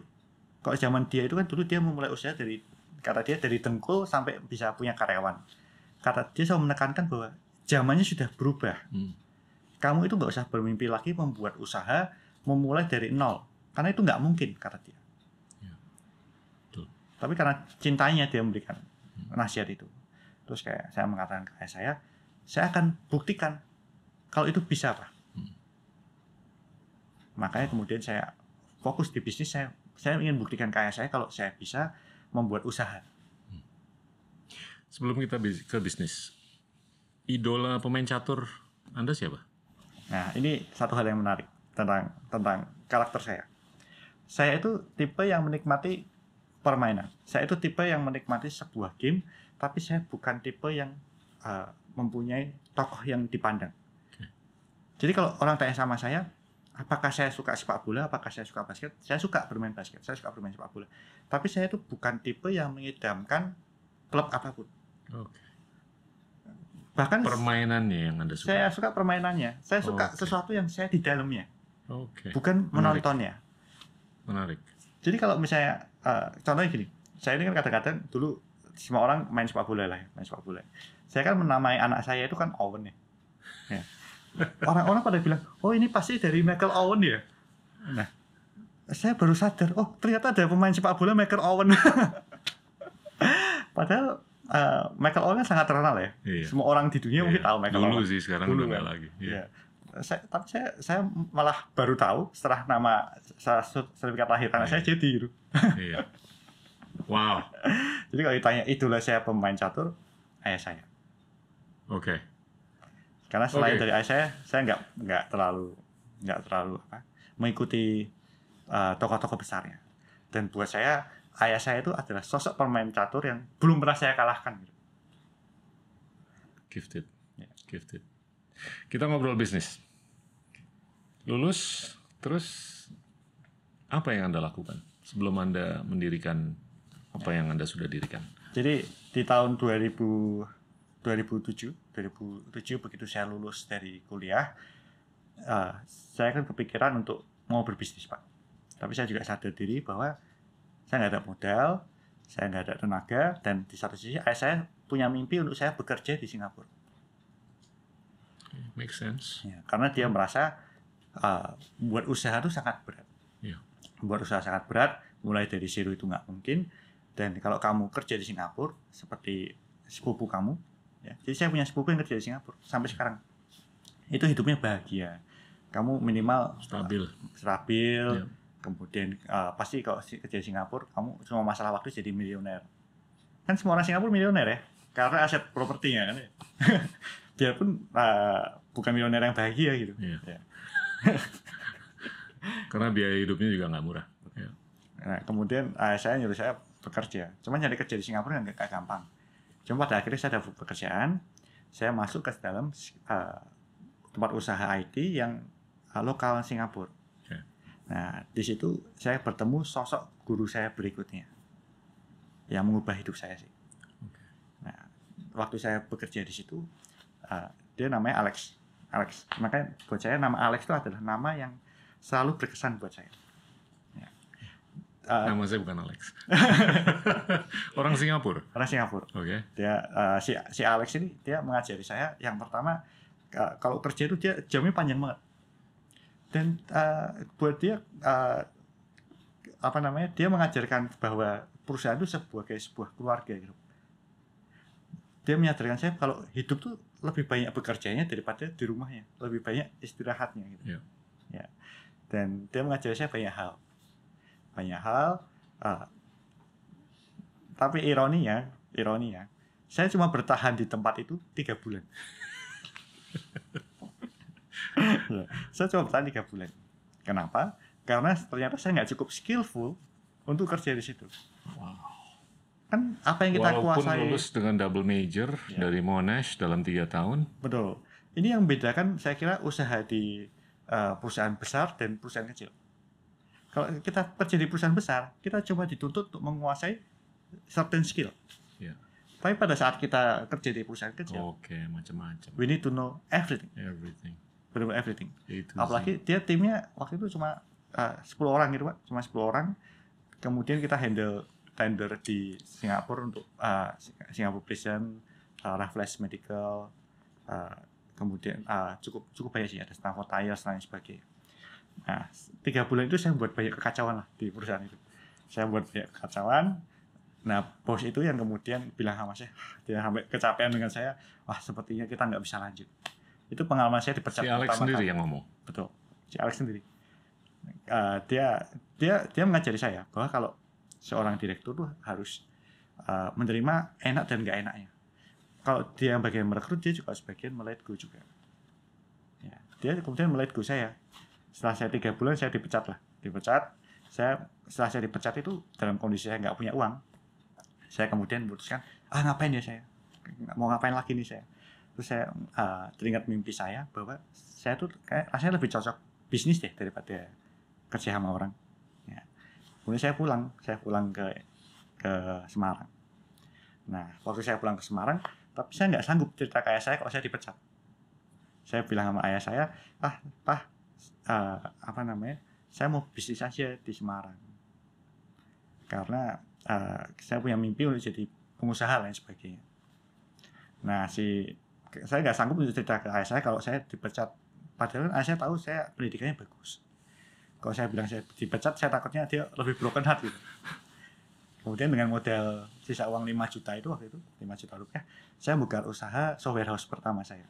Kalau zaman dia itu kan dulu dia memulai usaha dari kata dia dari dengkul sampai bisa punya karyawan. Kata dia selalu menekankan bahwa zamannya sudah berubah. Hmm. Kamu itu nggak usah bermimpi lagi membuat usaha memulai dari nol, karena itu nggak mungkin kata dia. Ya. Betul. Tapi karena cintanya dia memberikan Hmm. nasihat itu. Terus kayak saya mengatakan ke ayah saya, saya akan buktikan kalau itu bisa pak. Hmm. Makanya kemudian saya fokus di bisnis saya. Saya ingin buktikan ke ayah saya kalau saya bisa membuat usaha. Sebelum kita ke bisnis, idola pemain catur Anda siapa? Nah, ini satu hal yang menarik tentang tentang karakter saya. Saya itu tipe yang menikmati permainan. Saya itu tipe yang menikmati sebuah game, tapi saya bukan tipe yang uh, mempunyai tokoh yang dipandang. Jadi kalau orang tanya sama saya, apakah saya suka sepak bola, apakah saya suka basket? Saya suka bermain basket, saya suka bermain sepak bola. Tapi saya itu bukan tipe yang mengidamkan klub apa pun. Oke. Bahkan Permainannya yang Anda suka. saya suka permainannya. Saya suka Oke. sesuatu yang saya di dalamnya. Oke. bukan menontonnya. Menarik. Jadi kalau misalnya eh, contohnya gini, saya ini kan kadang-kadang dulu semua orang main sepak bola lah, main sepak bola. Saya kan menamai anak saya itu kan Owen ya. Ya. [laughs] Orang-orang pada bilang, oh ini pasti dari Michael Owen ya. Nah, saya baru sadar, oh ternyata ada pemain sepak bola Michael Owen. [laughs] Padahal eh, Michael Owen kan sangat terkenal ya. Iya. Semua orang di dunia mungkin Iya. tahu Michael Dulu Owen. sih, sekarang Dulu udah kan. lagi. Iya. Iya. Saya, tapi saya, saya malah baru tahu setelah nama sertifikat lahir karena Iya. saya jadi gitu. Iya. Wow. [laughs] Jadi kalau ditanya idola saya pemain catur, ayah saya. Oke. Karena selain Oke. dari ayah saya, saya nggak nggak terlalu nggak terlalu apa, mengikuti uh, tokoh-tokoh besarnya. Dan buat saya, ayah saya itu adalah sosok pemain catur yang belum pernah saya kalahkan. Gitu. Gifted. Ya. Gifted. Kita ngobrol bisnis. Lulus, terus apa yang Anda lakukan sebelum Anda mendirikan apa yang Anda sudah dirikan? Jadi di tahun 2000 2007 2007 begitu saya lulus dari kuliah eh, saya kan kepikiran untuk mau berbisnis pak tapi saya juga sadar diri bahwa saya nggak ada modal saya nggak ada tenaga dan di satu sisi ayah saya punya mimpi untuk saya bekerja di Singapura Make sense. Ya, karena dia merasa uh, buat usaha itu sangat berat. Iya. Buat usaha sangat berat, mulai dari zero itu nggak mungkin. Dan kalau kamu kerja di Singapura, seperti sepupu kamu, ya, jadi saya punya sepupu yang kerja di Singapura sampai sekarang. Itu hidupnya bahagia. Kamu minimal Stabil. stabil, Iya. kemudian uh, pasti kalau kerja di Singapura, kamu cuma masalah waktu jadi miliuner. Kan semua orang Singapura miliuner ya, karena aset propertinya kan [laughs] ya. Biarpun uh, bukan miliuner yang bahagia gitu. Iya. Ya. [laughs] Karena biaya hidupnya juga nggak murah. Ya. Nah, kemudian ayah saya nyuruh saya bekerja. Cuma nyari kerja di Singapura nggak gampang. Cuma pada akhirnya saya dapat pekerjaan, saya masuk ke dalam uh, tempat usaha IT yang uh, lokal Singapura. Oke. Nah, di situ saya bertemu sosok guru saya berikutnya yang mengubah hidup saya sih. Oke. Nah, waktu saya bekerja di situ, uh, dia namanya Alex. Alex. Makanya buat saya nama Alex itu adalah nama yang selalu berkesan buat saya. Ya. Uh, Nama saya bukan Alex. [laughs] Orang Singapura. orang Singapura. Oke. Dia uh, si si Alex ini dia mengajari saya yang pertama uh, kalau kerja itu dia jamnya panjang banget. Dan uh, buat dia uh, apa namanya? Dia mengajarkan bahwa perusahaan itu sebagai sebuah keluarga gitu. Dia menyadarkan saya kalau hidup tuh lebih banyak bekerjanya daripada di rumahnya, lebih banyak istirahatnya gitu. Iya. Ya. Dan dia mengajari saya banyak hal. Banyak hal uh, tapi ironinya, ironinya, saya cuma bertahan di tempat itu tiga bulan. [laughs] Ya, saya cuma bertahan tiga bulan. Kenapa? Karena ternyata saya nggak cukup skillful untuk kerja di situ. Wow. Kan apa yang kita Walaupun kuasai, lulus dengan double major Ya. dari Monash dalam tiga tahun, betul. Ini yang membedakan saya kira usaha di uh, perusahaan besar dan perusahaan kecil. Kalau kita kerja di perusahaan besar, kita coba dituntut untuk menguasai certain skill. Ya. Tapi pada saat kita kerja di perusahaan kecil, oke macam-macam, we need to know everything, everything. benar everything. Apalagi dia timnya waktu itu cuma uh, 10 orang gitu pak, cuma 10 orang. Kemudian kita handle tender di Singapura untuk uh, Singapore Prison, uh, Raffles Medical, uh, kemudian uh, cukup cukup banyak sih ada Stanford Tires dan lain sebagainya. Nah, tiga bulan itu saya buat banyak kekacauan lah di perusahaan itu. Saya buat banyak kekacauan. Nah, bos itu yang kemudian bilang sama saya, dia sampai kecapean dengan saya, wah sepertinya kita nggak bisa lanjut. Itu pengalaman saya dipecat si Alex sendiri kali. yang ngomong. Betul. Si Alex sendiri. Eh, dia dia dia mengajari saya bahwa kalau seorang direktur tuh harus eh, menerima enak dan nggak enaknya. Kalau dia yang bagian merekrut, dia juga sebagian melet go juga. Ya, dia kemudian melet go saya. Setelah saya tiga bulan saya dipecat lah, dipecat. Saya setelah saya dipecat itu dalam kondisi saya nggak punya uang. Saya kemudian memutuskan, ah ngapain ya saya? Mau ngapain lagi nih saya? Terus saya eh, teringat mimpi saya bahwa saya tuh kayak rasanya lebih cocok bisnis deh daripada kerja sama orang. Kemudian saya pulang, saya pulang ke ke Semarang. Nah, waktu saya pulang ke Semarang, tapi saya nggak sanggup cerita ke ayah saya kalau saya dipecat. Saya bilang sama ayah saya, ah, pah, eh, apa namanya? Saya mau bisnis aja di Semarang. Karena eh, saya punya mimpi untuk jadi pengusaha lain sebagainya. Nah, si saya nggak sanggup untuk cerita ke ayah saya kalau saya dipecat. Padahal ayah saya tahu saya pendidikannya bagus. Kalau saya bilang saya dipecat, saya takutnya dia lebih broken heart gitu. Kemudian dengan modal sisa uang 5 juta itu waktu itu, 5 juta rupiah, saya buka usaha software house pertama saya.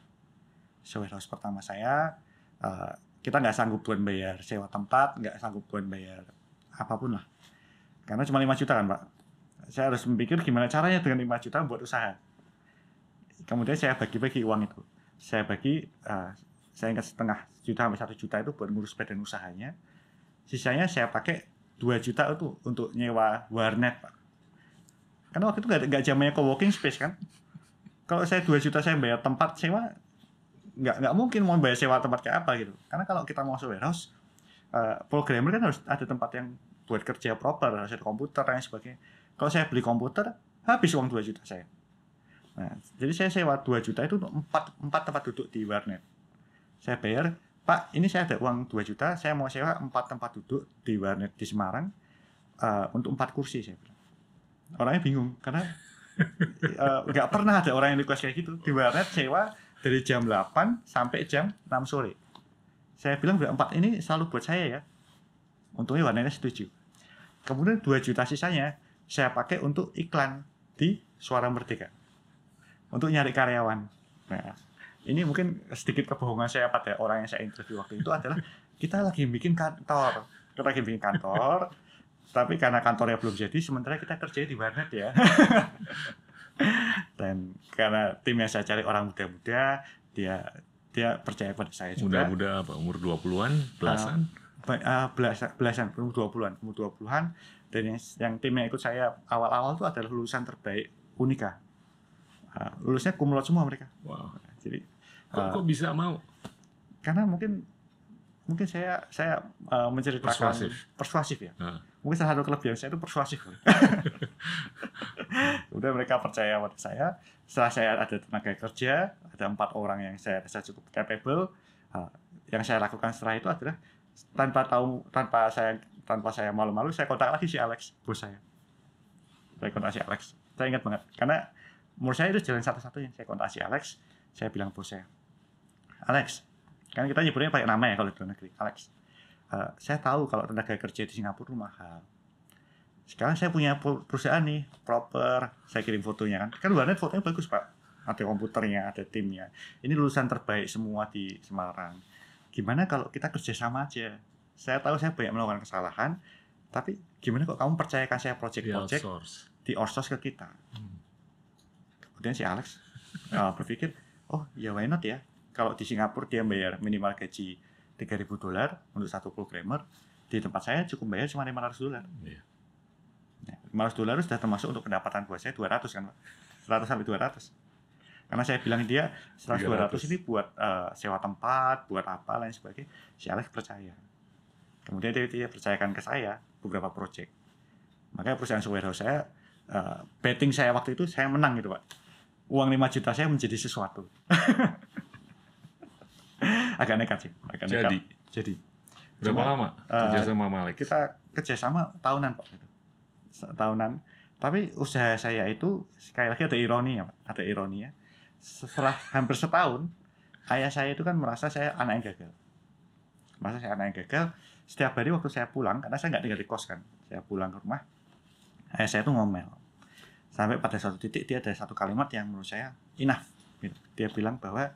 Software house pertama saya, eh, kita nggak sanggup buat bayar sewa tempat, nggak sanggup buat bayar apa pun lah. Karena cuma 5 juta kan Pak. Saya harus memikir gimana caranya dengan 5 juta buat usaha. Kemudian saya bagi-bagi uang itu. Saya bagi, eh, saya ingat setengah juta sampai satu juta itu buat ngurus badan usahanya. Sisanya saya pakai 2 juta itu untuk nyewa warnet Pak. Karena waktu itu nggak nggak zamannya co-working space kan. Kalau saya 2 juta saya bayar tempat sewa, nggak nggak mungkin mau bayar sewa tempat kayak apa gitu. Karena kalau kita mau warehouse, eh, programmer kan harus ada tempat yang buat kerja proper, harus ada komputer dan sebagainya. Kalau saya beli komputer, habis uang 2 juta saya. Nah, jadi saya sewa 2 juta itu untuk 4, 4 tempat duduk di warnet. Saya bayar, Pak, ini saya ada uang 2 juta, saya mau sewa 4 tempat duduk di warnet di Semarang eh, untuk 4 kursi saya bilang. orangnya bingung karena [laughs] eh, nggak pernah ada orang yang request kayak gitu. Di warnet sewa dari jam 8 sampai jam 6 sore. Saya bilang empat ini selalu buat saya ya. Untungnya warnetnya setuju. Kemudian 2 juta sisanya saya pakai untuk iklan di Suara Merdeka. Untuk nyari karyawan. Nah ini mungkin sedikit kebohongan saya pada orang yang saya interview waktu itu adalah kita lagi bikin kantor kita lagi bikin kantor tapi karena kantornya belum jadi sementara kita kerja di warnet ya [laughs] dan karena tim yang saya cari orang muda-muda dia dia percaya pada saya juga Muda-muda apa? Umur 20-an, belasan? Ah, belasan belasan umur 20-an umur 20-an dan yang, yang tim yang ikut saya awal-awal itu adalah lulusan terbaik Unika Ah, lulusnya kumlot semua mereka Wow. jadi Kok, kok bisa mau? karena mungkin mungkin saya saya uh, menceritakan Persuasif. persuasif ya. Ah. mungkin salah satu kelebihan saya itu persuasif. [laughs] Udah mereka percaya pada saya. Setelah saya ada tenaga kerja ada empat orang yang saya rasa cukup capable uh, yang saya lakukan setelah itu adalah tanpa tahu tanpa saya tanpa saya malu-malu saya kontak lagi si Alex bos saya. Saya kontak si Alex. Saya ingat banget. Karena menurut saya itu jalan satu-satunya. Saya kontak si Alex saya bilang bos saya Alex kan kita nyebutnya pakai nama ya kalau di luar negeri Alex Eh, saya tahu kalau tenaga kerja di Singapura itu mahal sekarang saya punya pu- perusahaan nih proper saya kirim fotonya kan kan warnet fotonya bagus pak ada komputernya ada timnya ini lulusan terbaik semua di Semarang gimana kalau kita kerjasama aja saya tahu saya banyak melakukan kesalahan tapi gimana kok kamu percayakan saya Di project-project outsource. di outsource ke kita. Hmm. Kemudian si Alex uh, berpikir, oh ya why not ya? Kalau di Singapura dia bayar minimal gaji 3.000 dolar untuk satu programmer, di tempat saya cukup bayar cuma 500 dolar. Iya. Nah, 500 dolar sudah termasuk untuk pendapatan buat saya 200 kan, Pak? 100 sampai 200. Karena saya bilang dia setelah 200 300. ini buat uh, sewa tempat, buat apa lain sebagainya. Si Alex percaya. Kemudian dia, dia percayakan ke saya beberapa project. Makanya perusahaan warehouse saya uh, betting saya waktu itu saya menang gitu pak. Uang 5 juta saya menjadi sesuatu. [laughs] agak nekat sih. Agak nekat. Jadi, Jadi berapa Cuma, lama eh, kerja sama Malik? kita kerjasama tahunan pak gitu. Tahunan tapi usaha saya itu sekali lagi ada ironi ya pak ada ironi ya setelah hampir setahun ayah saya itu kan merasa saya anak yang gagal merasa saya anak yang gagal setiap hari waktu saya pulang karena saya nggak tinggal di kos kan saya pulang ke rumah ayah saya itu ngomel sampai pada suatu titik dia ada satu kalimat yang menurut saya enough gitu. dia bilang bahwa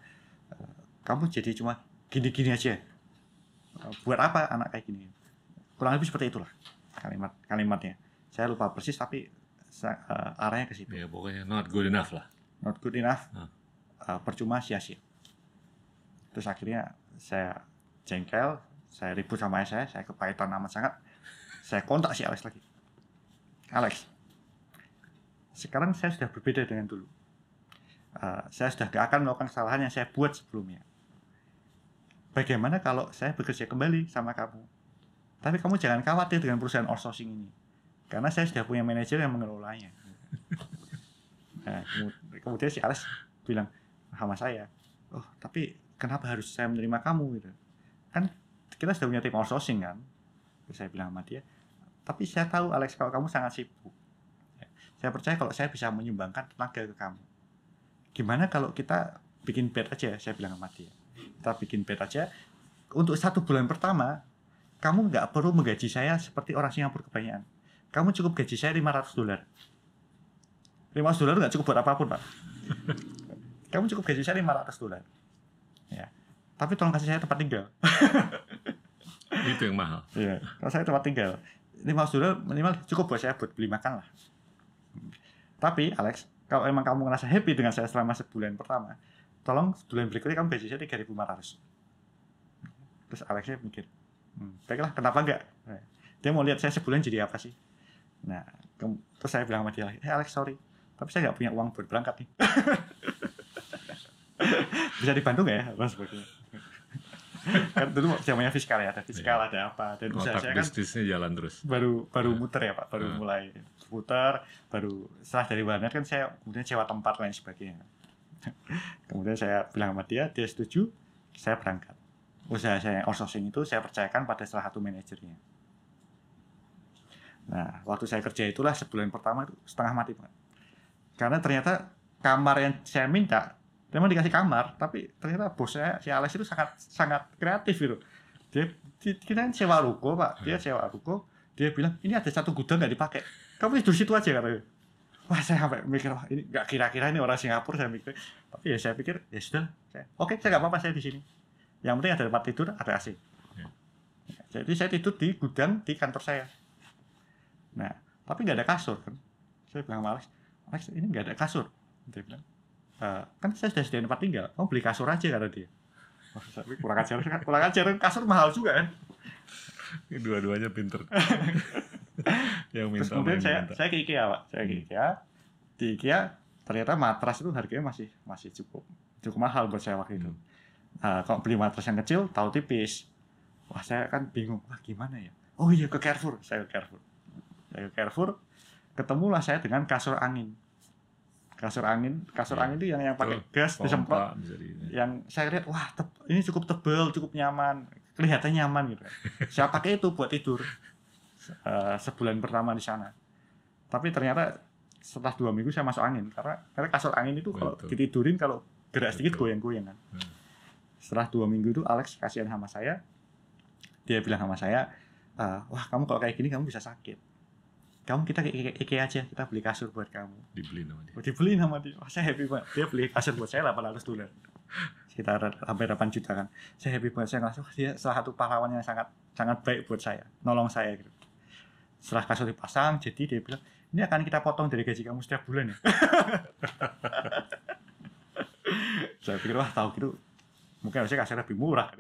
"Eh, kamu jadi cuma gini-gini aja. Eh, buat apa anak kayak gini? Kurang lebih seperti itulah kalimat kalimatnya. Saya lupa persis tapi eh, arahnya ke situ. Ya pokoknya not good enough lah. not good enough. Hmm. eh, percuma sia-sia. Terus akhirnya saya jengkel saya ribut sama ayah saya saya kepahitan amat sangat. Saya kontak si Alex lagi. Alex sekarang saya sudah berbeda dengan dulu. Eh, saya sudah gak akan melakukan kesalahan yang saya buat sebelumnya bagaimana kalau saya bekerja kembali sama kamu tapi kamu jangan khawatir dengan perusahaan outsourcing ini karena saya sudah punya manajer yang mengelolanya [laughs] Nah, kemu- kemudian si Alex bilang sama saya, oh tapi kenapa harus saya menerima kamu gitu? Kan kita sudah punya tim outsourcing kan? Terus saya bilang sama dia, tapi saya tahu Alex kalau kamu sangat sibuk. Ya, Saya percaya kalau saya bisa menyumbangkan tenaga ke kamu. Gimana kalau kita bikin bed aja? Saya bilang sama dia. Kita bikin bed aja. Untuk satu bulan pertama, kamu nggak perlu menggaji saya seperti orang Singapura kebanyakan. Kamu cukup gaji saya 500 dolar. 500 dolar nggak cukup buat apa pun pak [laughs] kamu cukup gaji saya 500 dolar ya tapi tolong kasih saya tempat tinggal [laughs] Itu yang mahal. Iya, kalau saya tempat tinggal 500 dolar minimal cukup buat saya buat beli makan lah tapi Alex kalau emang kamu ngerasa happy dengan saya selama sebulan pertama tolong sebulan berikutnya kamu gaji saya 3500 terus Alexnya mikir hmm, baiklah kenapa enggak? Nah, dia mau lihat saya sebulan jadi apa sih? Nah terus saya bilang sama dia lagi eh Alex sorry tapi saya nggak punya uang buat berangkat nih. [laughs] Bisa di Bandung ya Mas sebagainya kan dulu zamannya fiskal ya ada fiskal ada apa dan usaha saya kan bisnisnya jalan terus. baru baru muter ya pak baru Hmm. mulai putar baru setelah dari warnet kan saya kemudian sewa tempat lain sebagainya kemudian saya bilang sama dia dia setuju saya berangkat usaha saya outsourcing itu saya percayakan pada salah satu manajernya Nah, waktu saya kerja itulah sebulan pertama itu setengah mati Pak. Karena ternyata kamar yang saya minta memang dikasih kamar, tapi ternyata bos saya si Alex itu sangat sangat kreatif gitu. Dia di- kita kan sewa ruko Pak, dia sewa ruko, dia bilang ini ada satu gudang nggak dipakai, kamu tidur situ aja katanya. Wah saya sampai mikir wah ini nggak kira-kira ini orang Singapura saya mikir, tapi ya saya pikir ya sudah, saya, oke saya nggak apa-apa saya di sini. Yang penting ada tempat tidur, ada AC. Ya. Jadi saya tidur di gudang di kantor saya. Nah, tapi nggak ada kasur kan. Saya bilang sama Alex, Alex ini nggak ada kasur. Dia bilang, "Eh, kan saya sudah sediain tempat tinggal, kamu beli kasur aja kata dia. Pikir kurang ajar, kan? kurang ajar kasur mahal juga kan. Dua-duanya pinter. [laughs] yang Terus minta kemudian main saya minta. saya ke IKEA pak, saya ke IKEA. Di IKEA ternyata matras itu harganya masih masih cukup cukup mahal buat saya waktu itu. Hmm. Nah, kalau beli matras yang kecil, tahu tipis. Wah saya kan bingung, wah gimana ya? Oh iya ke Carrefour, saya ke Carrefour. Saya ke Carrefour, ketemulah saya dengan kasur angin. Kasur angin, kasur Iya. angin itu yang yang pakai gas disemprot yang saya lihat wah ini cukup tebel cukup nyaman kelihatan nyaman gitu saya pakai itu buat tidur eh, sebulan pertama di sana tapi ternyata setelah dua minggu saya masuk angin karena karena kasur angin itu kalau Betul. ditidurin kalau gerak sedikit goyang-goyang kan Hmm. setelah dua minggu itu Alex kasihan sama saya dia bilang sama saya "Eh, wah kamu kalau kayak gini kamu bisa sakit kamu kita ke IKEA IKEA aja kita beli kasur buat kamu dibeli sama dia. Oh, dibeli sama dia. Wah, saya happy banget. Dia beli kasur buat saya 800 dolar. Sekitar hampir 8 juta kan. Saya happy banget. Saya ngerasa wah, dia salah satu pahlawan yang sangat sangat baik buat saya. Nolong saya gitu. Setelah kasur dipasang, jadi dia bilang, ini akan kita potong dari gaji kamu setiap bulan ya. [laughs] saya pikir, wah tahu gitu. Mungkin harusnya kasur lebih murah.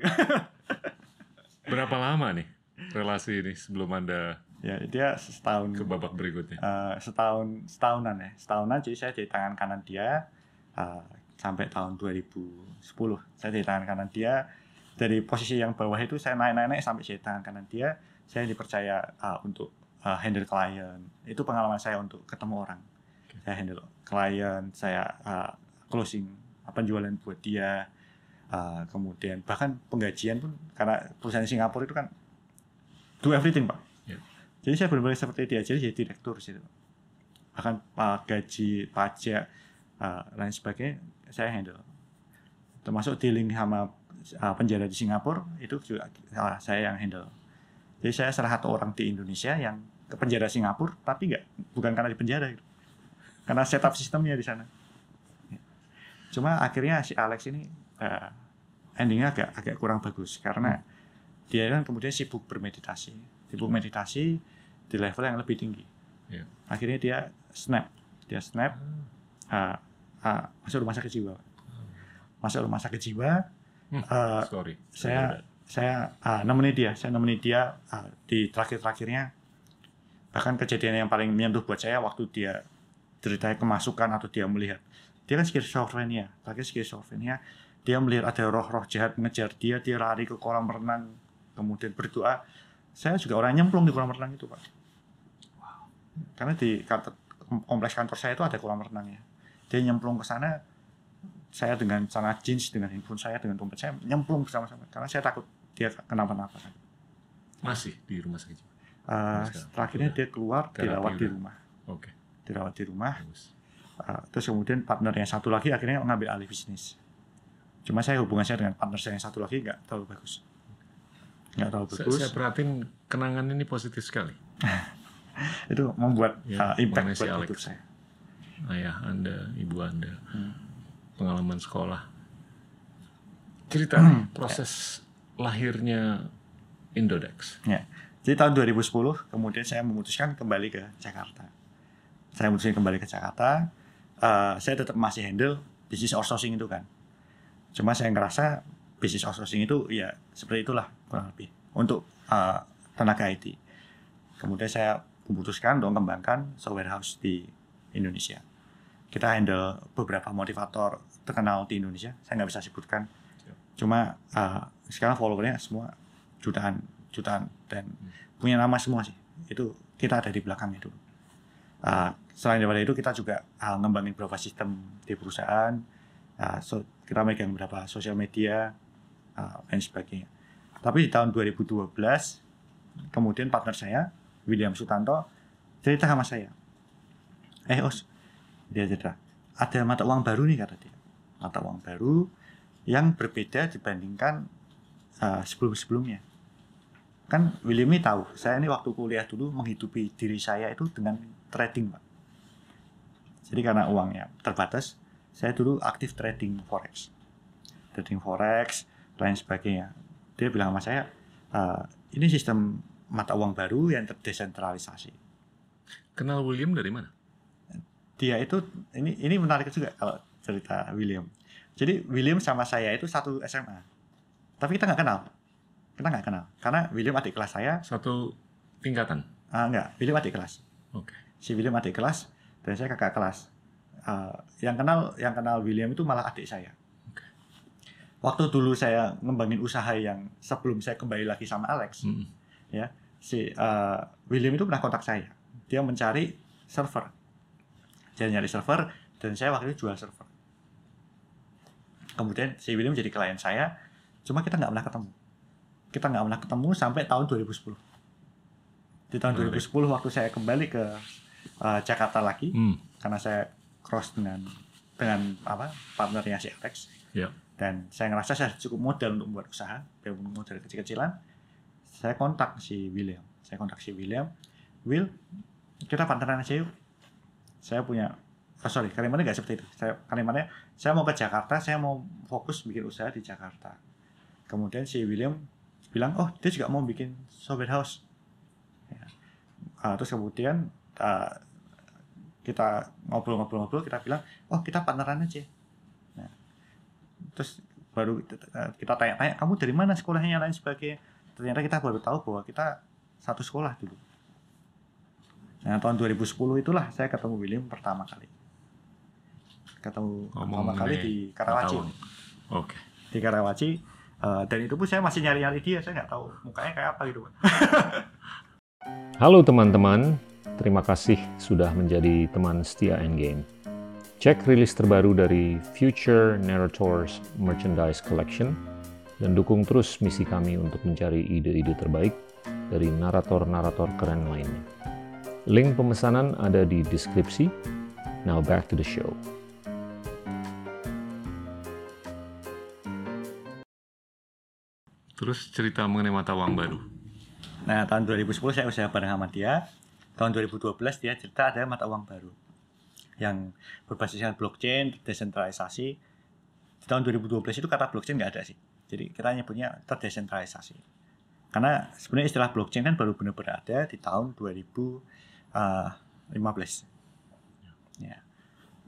Berapa lama nih relasi ini sebelum Anda ya, dia setahun. ke babak berikutnya? Eh, setahun setahunan ya setahunan jadi saya di tangan kanan dia eh, sampai tahun 2010 saya di tangan kanan dia dari posisi yang bawah itu saya naik naik, naik sampai jadi tangan kanan dia saya dipercaya eh, untuk eh, handle klien itu pengalaman saya untuk ketemu orang. Saya handle klien saya eh, closing penjualan buat dia. Eh, kemudian bahkan penggajian pun karena perusahaan di Singapura itu kan do everything pak. Ya. jadi saya benar-benar seperti dia jadi jadi direktur situ. Bahkan uh, gaji pajak uh, lain sebagainya saya handle. Termasuk dealing sama uh, penjara di Singapura itu juga uh, saya yang handle jadi saya salah satu orang di Indonesia yang ke penjara Singapura tapi nggak bukan karena di penjara gitu. karena setup sistemnya di sana. Cuma akhirnya si Alex ini uh, endingnya agak agak kurang bagus. Karena dia kan kemudian sibuk bermeditasi. Sibuk meditasi di level yang lebih tinggi. Iya. akhirnya dia snap. Dia snap uh, uh, masuk rumah sakit jiwa. Masuk rumah sakit jiwa Hmm. uh, Sorry. saya saya uh, nemenin dia. Saya nemenin dia uh, di terakhir-terakhirnya. Bahkan kejadian yang paling menyentuh buat saya waktu dia ceritanya kemasukan atau dia melihat. Dia kan skizofrenia. Terakhir skizofrenia dia melihat ada roh-roh jahat mengejar dia dia lari ke kolam renang kemudian berdoa. Saya juga orang nyemplung di kolam renang itu pak. Karena di kantor, kompleks kantor saya itu ada kolam renangnya dia nyemplung ke sana saya dengan sangat jeans dengan handphone saya dengan dompet saya nyemplung bersama-sama. Karena saya takut dia kenapa-napa kan. Masih di rumah sakit. jiwa? Uh, Sekarang. terakhirnya dia keluar Terapi dirawat di udah. rumah Oke. dirawat di rumah Bagus. Uh, terus kemudian partner yang satu lagi akhirnya mengambil alih bisnis cuma saya hubungan saya dengan partner saya yang satu lagi nggak terlalu bagus nggak terlalu Saya, bagus saya perhatiin kenangan ini positif sekali. [laughs] itu membuat Ya, uh, impact mengenai si buat Alex. hidup saya Ayah Anda, ibu Anda, Hmm. pengalaman sekolah. Cerita Hmm. proses lahirnya Indodex. Jadi tahun 2010 kemudian saya memutuskan kembali ke Jakarta. Saya memutuskan kembali ke Jakarta. Eh, saya tetap masih handle bisnis outsourcing itu kan. Cuma saya ngerasa bisnis outsourcing itu ya seperti itulah kurang lebih untuk eh, tenaga IT. Kemudian saya memutuskan untuk mengembangkan software house di Indonesia. Kita handle beberapa motivator terkenal di Indonesia. Saya nggak bisa sebutkan. Cuma eh, sekarang followernya semua jutaan jutaan dan punya nama semua sih. Itu kita ada di belakangnya dulu Uh, selain daripada itu kita juga uh, ngembangin beberapa sistem di perusahaan. Uh, so, kita megang beberapa sosial media uh, dan sebagainya. Tapi di tahun 2012 kemudian partner saya William Sutanto cerita sama saya. Eh os dia cerita ada mata uang baru nih kata dia. Mata uang baru yang berbeda dibandingkan uh, sebelum-sebelumnya kan William ini tahu saya ini waktu kuliah dulu menghidupi diri saya itu dengan trading pak. Jadi karena uangnya terbatas saya dulu aktif trading forex. Trading forex lain sebagainya. Dia bilang sama saya "Eh, ini sistem mata uang baru yang terdesentralisasi. Kenal William dari mana? dia itu ini ini menarik juga kalau cerita William. Jadi William sama saya itu satu SMA tapi kita nggak kenal. Kita nggak kenal. Karena William adik kelas saya Satu tingkatan. ah enggak William adik kelas. Oke. si William adik kelas dan saya kakak kelas. Ah, yang kenal yang kenal William itu malah adik saya. Oke. waktu dulu saya ngembangin usaha yang sebelum saya kembali lagi sama Alex Mm. si eh, William itu pernah kontak saya. Dia mencari server. Dia nyari server dan saya waktu itu jual server. Kemudian si William jadi klien saya cuma kita nggak pernah ketemu. Kita nggak pernah ketemu sampai tahun 2010 di tahun Menarik. 2010 waktu saya kembali ke eh, Jakarta lagi Hmm. karena saya cross dengan dengan apa partnernya si Alex. Ya. dan saya ngerasa saya cukup modal untuk membuat usaha. Modal kecil-kecilan. Saya kontak si William. Saya kontak si William. Will kita partneran aja yuk. Saya punya oh sorry kalimatnya nggak seperti itu. Saya kalimatnya saya mau ke Jakarta saya mau fokus bikin usaha di Jakarta kemudian si William bilang oh dia juga mau bikin software house. Ya. Ah, terus kemudian ah, kita ngobrol-ngobrol-ngobrol kita bilang oh kita partneran aja. Nah, terus baru eh, kita tanya-tanya kamu dari mana sekolahnya? Lain sebagainya. Ternyata kita baru tahu bahwa kita satu sekolah dulu. Nah tahun 2010 itulah saya ketemu William pertama kali. Ketemu pertama kali di Karawaci. Oke. di Karawaci eh, dan itu pun saya masih nyari-nyari dia saya nggak tahu mukanya kayak apa gitu. [laughs] Halo teman-teman, terima kasih sudah menjadi teman setia Endgame. Cek rilis terbaru dari Future Narrators Merchandise Collection dan dukung terus misi kami untuk mencari ide-ide terbaik dari narator-narator keren lainnya. Link pemesanan ada di deskripsi. Now back to the show. Terus cerita mengenai mata uang baru. Nah, tahun 2010 saya usaha bareng sama dia. Tahun 2012 dia cerita ada mata uang baru yang berbasiskan blockchain, desentralisasi. Di tahun 2012 itu kata blockchain nggak ada sih. Jadi kita nyebutnya terdesentralisasi. Karena sebenarnya istilah blockchain kan baru benar-benar ada di tahun 2015. Ya.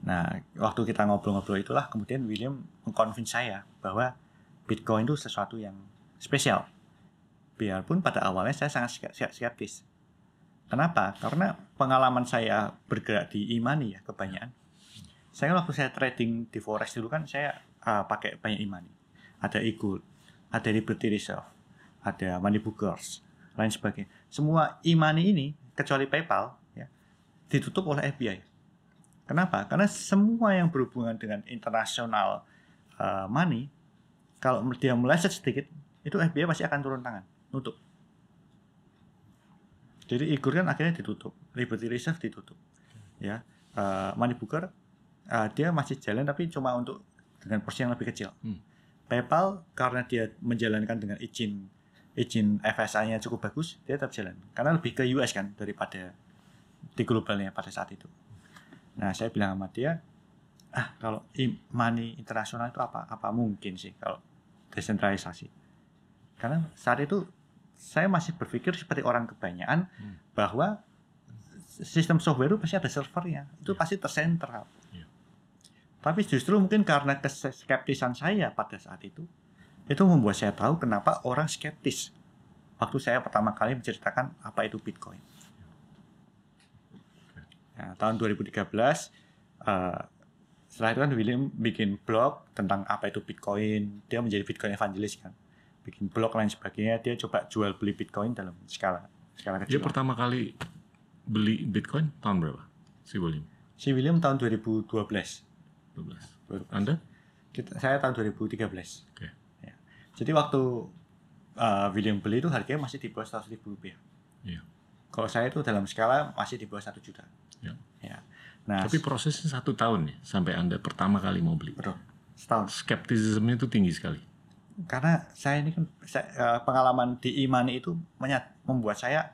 Nah, waktu kita ngobrol-ngobrol itulah kemudian William mengconvince saya bahwa Bitcoin itu sesuatu yang spesial biarpun pada awalnya saya sangat ske- ske- skeptis. Kenapa? Karena pengalaman saya bergerak di e-money ya kebanyakan. Saya waktu saya trading di forex dulu kan saya uh, pakai banyak e-money. Ada e-gold, ada Liberty Reserve, ada money bookers, lain sebagainya. Semua e-money ini kecuali PayPal ya ditutup oleh FBI. Kenapa? Karena semua yang berhubungan dengan internasional uh, money kalau dia meleset sedikit itu FBI pasti akan turun tangan. Nutup. Jadi Igor kan akhirnya ditutup. Liberty Reserve ditutup. Ya. Eh, Money Booker eh, dia masih jalan tapi cuma untuk dengan porsi yang lebih kecil. Hmm. PayPal karena dia menjalankan dengan izin izin FSA-nya cukup bagus dia tetap jalan. Karena lebih ke US kan daripada di globalnya pada saat itu. Nah saya bilang sama dia ah kalau money internasional itu apa? Apa mungkin sih kalau desentralisasi karena saat itu saya masih berpikir seperti orang kebanyakan Hmm. bahwa sistem software itu pasti ada servernya. Itu pasti tersentral. Iya. tapi justru mungkin karena keskeptisan saya pada saat itu itu membuat saya tahu kenapa orang skeptis. Waktu saya pertama kali menceritakan apa itu Bitcoin. Nah, tahun 2013 eh, setelah itu kan William bikin blog tentang apa itu Bitcoin. Dia menjadi Bitcoin evangelis kan bikin blog lain sebagainya dia coba jual beli Bitcoin dalam skala skala Dia kecil pertama kali beli Bitcoin tahun berapa? Si William. si William tahun 2012 12. Anda? Kita, saya tahun 2013 Oke. Ya. jadi waktu uh, William beli itu harganya masih di bawah 100 ribu rupiah Iya. Kalau saya itu dalam skala masih di bawah satu juta. Ya. Ya. Nah, Tapi prosesnya satu tahun ya sampai anda pertama kali mau beli. betul. Setahun. Skeptisismenya itu tinggi sekali. Karena saya ini kan saya, eh, pengalaman di Imani itu menyat- membuat saya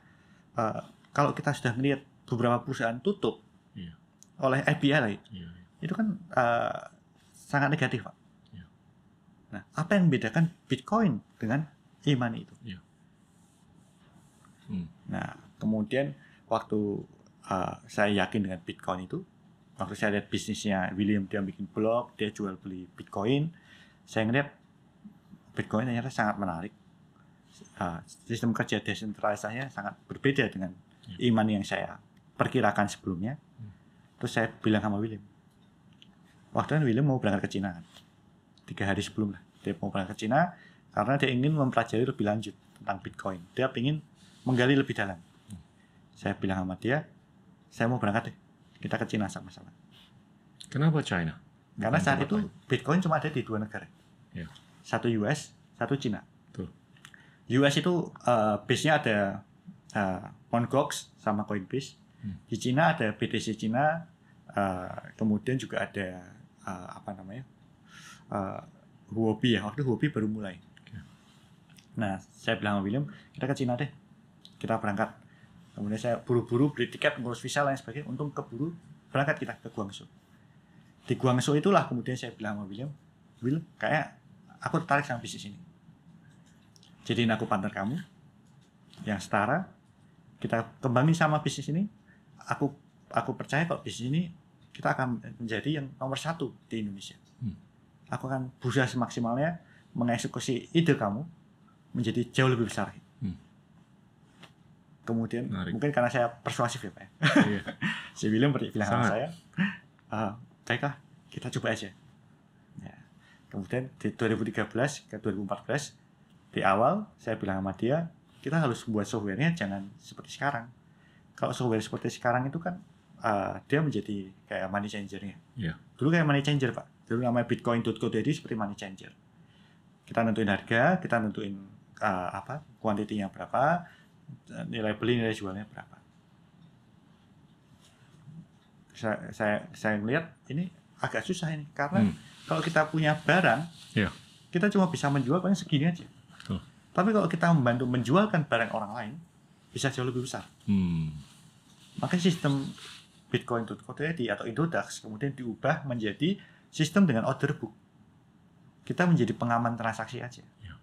eh, kalau kita sudah melihat beberapa perusahaan tutup Iya. oleh FBI lah, Iya. itu kan eh, sangat negatif, Pak. Iya. Nah, apa yang membedakan Bitcoin dengan Imani itu? Iya. Hmm. Nah, kemudian waktu uh, saya yakin dengan Bitcoin itu, waktu saya lihat bisnisnya William dia bikin blog, dia jual beli Bitcoin, saya ngeliat Bitcoin ternyata sangat menarik. Uh, sistem kerja desentralisasinya sangat berbeda dengan iman yang saya perkirakan sebelumnya. Terus saya bilang sama William, waktu itu William mau berangkat ke Cina, kan. tiga hari sebelum lah, dia mau berangkat ke Cina karena dia ingin mempelajari lebih lanjut tentang Bitcoin. Dia ingin menggali lebih dalam. Saya bilang sama dia, saya mau berangkat deh. Kita ke Cina sama-sama. Kenapa China? Karena Bukan saat itu. Bitcoin cuma ada di dua negara. Ya. Satu US, satu Cina. Betul. US itu eh, base-nya ada uh, Mt. Gox sama Coinbase. Hmm. Di Cina ada BTC Cina, eh, kemudian juga ada eh, apa namanya? Uh, Huobi ya. Waktu itu Huobi baru mulai. Oke. Nah, saya bilang sama William, kita ke Cina deh. Kita berangkat. Kemudian saya buru-buru beli tiket, ngurus visa lain sebagainya. Untung keburu berangkat kita ke Guangzhou. Di Guangzhou itulah kemudian saya bilang sama William, Will, kayak aku tertarik sama bisnis ini. Jadiin aku partner kamu yang setara. Kita kembangin sama bisnis ini. Aku aku percaya kalau bisnis ini kita akan menjadi yang nomor satu di Indonesia. Hmm. Aku akan berusaha semaksimalnya mengeksekusi ide kamu menjadi jauh lebih besar. Hmm. Kemudian Menarik. mungkin karena saya persuasif ya Pak ya. Iya. [laughs] si William bilang sama saya, "Ah, baiklah kita coba aja. Kemudian di 2013 ke 2014 di awal saya bilang sama dia kita harus buat softwarenya jangan seperti sekarang. Kalau software seperti sekarang itu kan ah, dia menjadi kayak money changernya. Iya. Dulu kayak money changer pak. Dulu namanya bitcoin.co jadi seperti money changer. Kita nentuin harga, kita nentuin ah, apa kuantitinya berapa, nilai beli nilai jualnya berapa. Saya saya saya melihat ini agak susah ini karena Hmm. Kalau kita punya barang, Iya. kita cuma bisa menjual paling segini aja. Betul. Tapi kalau kita membantu menjualkan barang orang lain, bisa jauh lebih besar. Hmm. Makanya sistem Bitcoin.co.id atau Indodax kemudian diubah menjadi sistem dengan order book. Kita menjadi pengaman transaksi aja. Ya.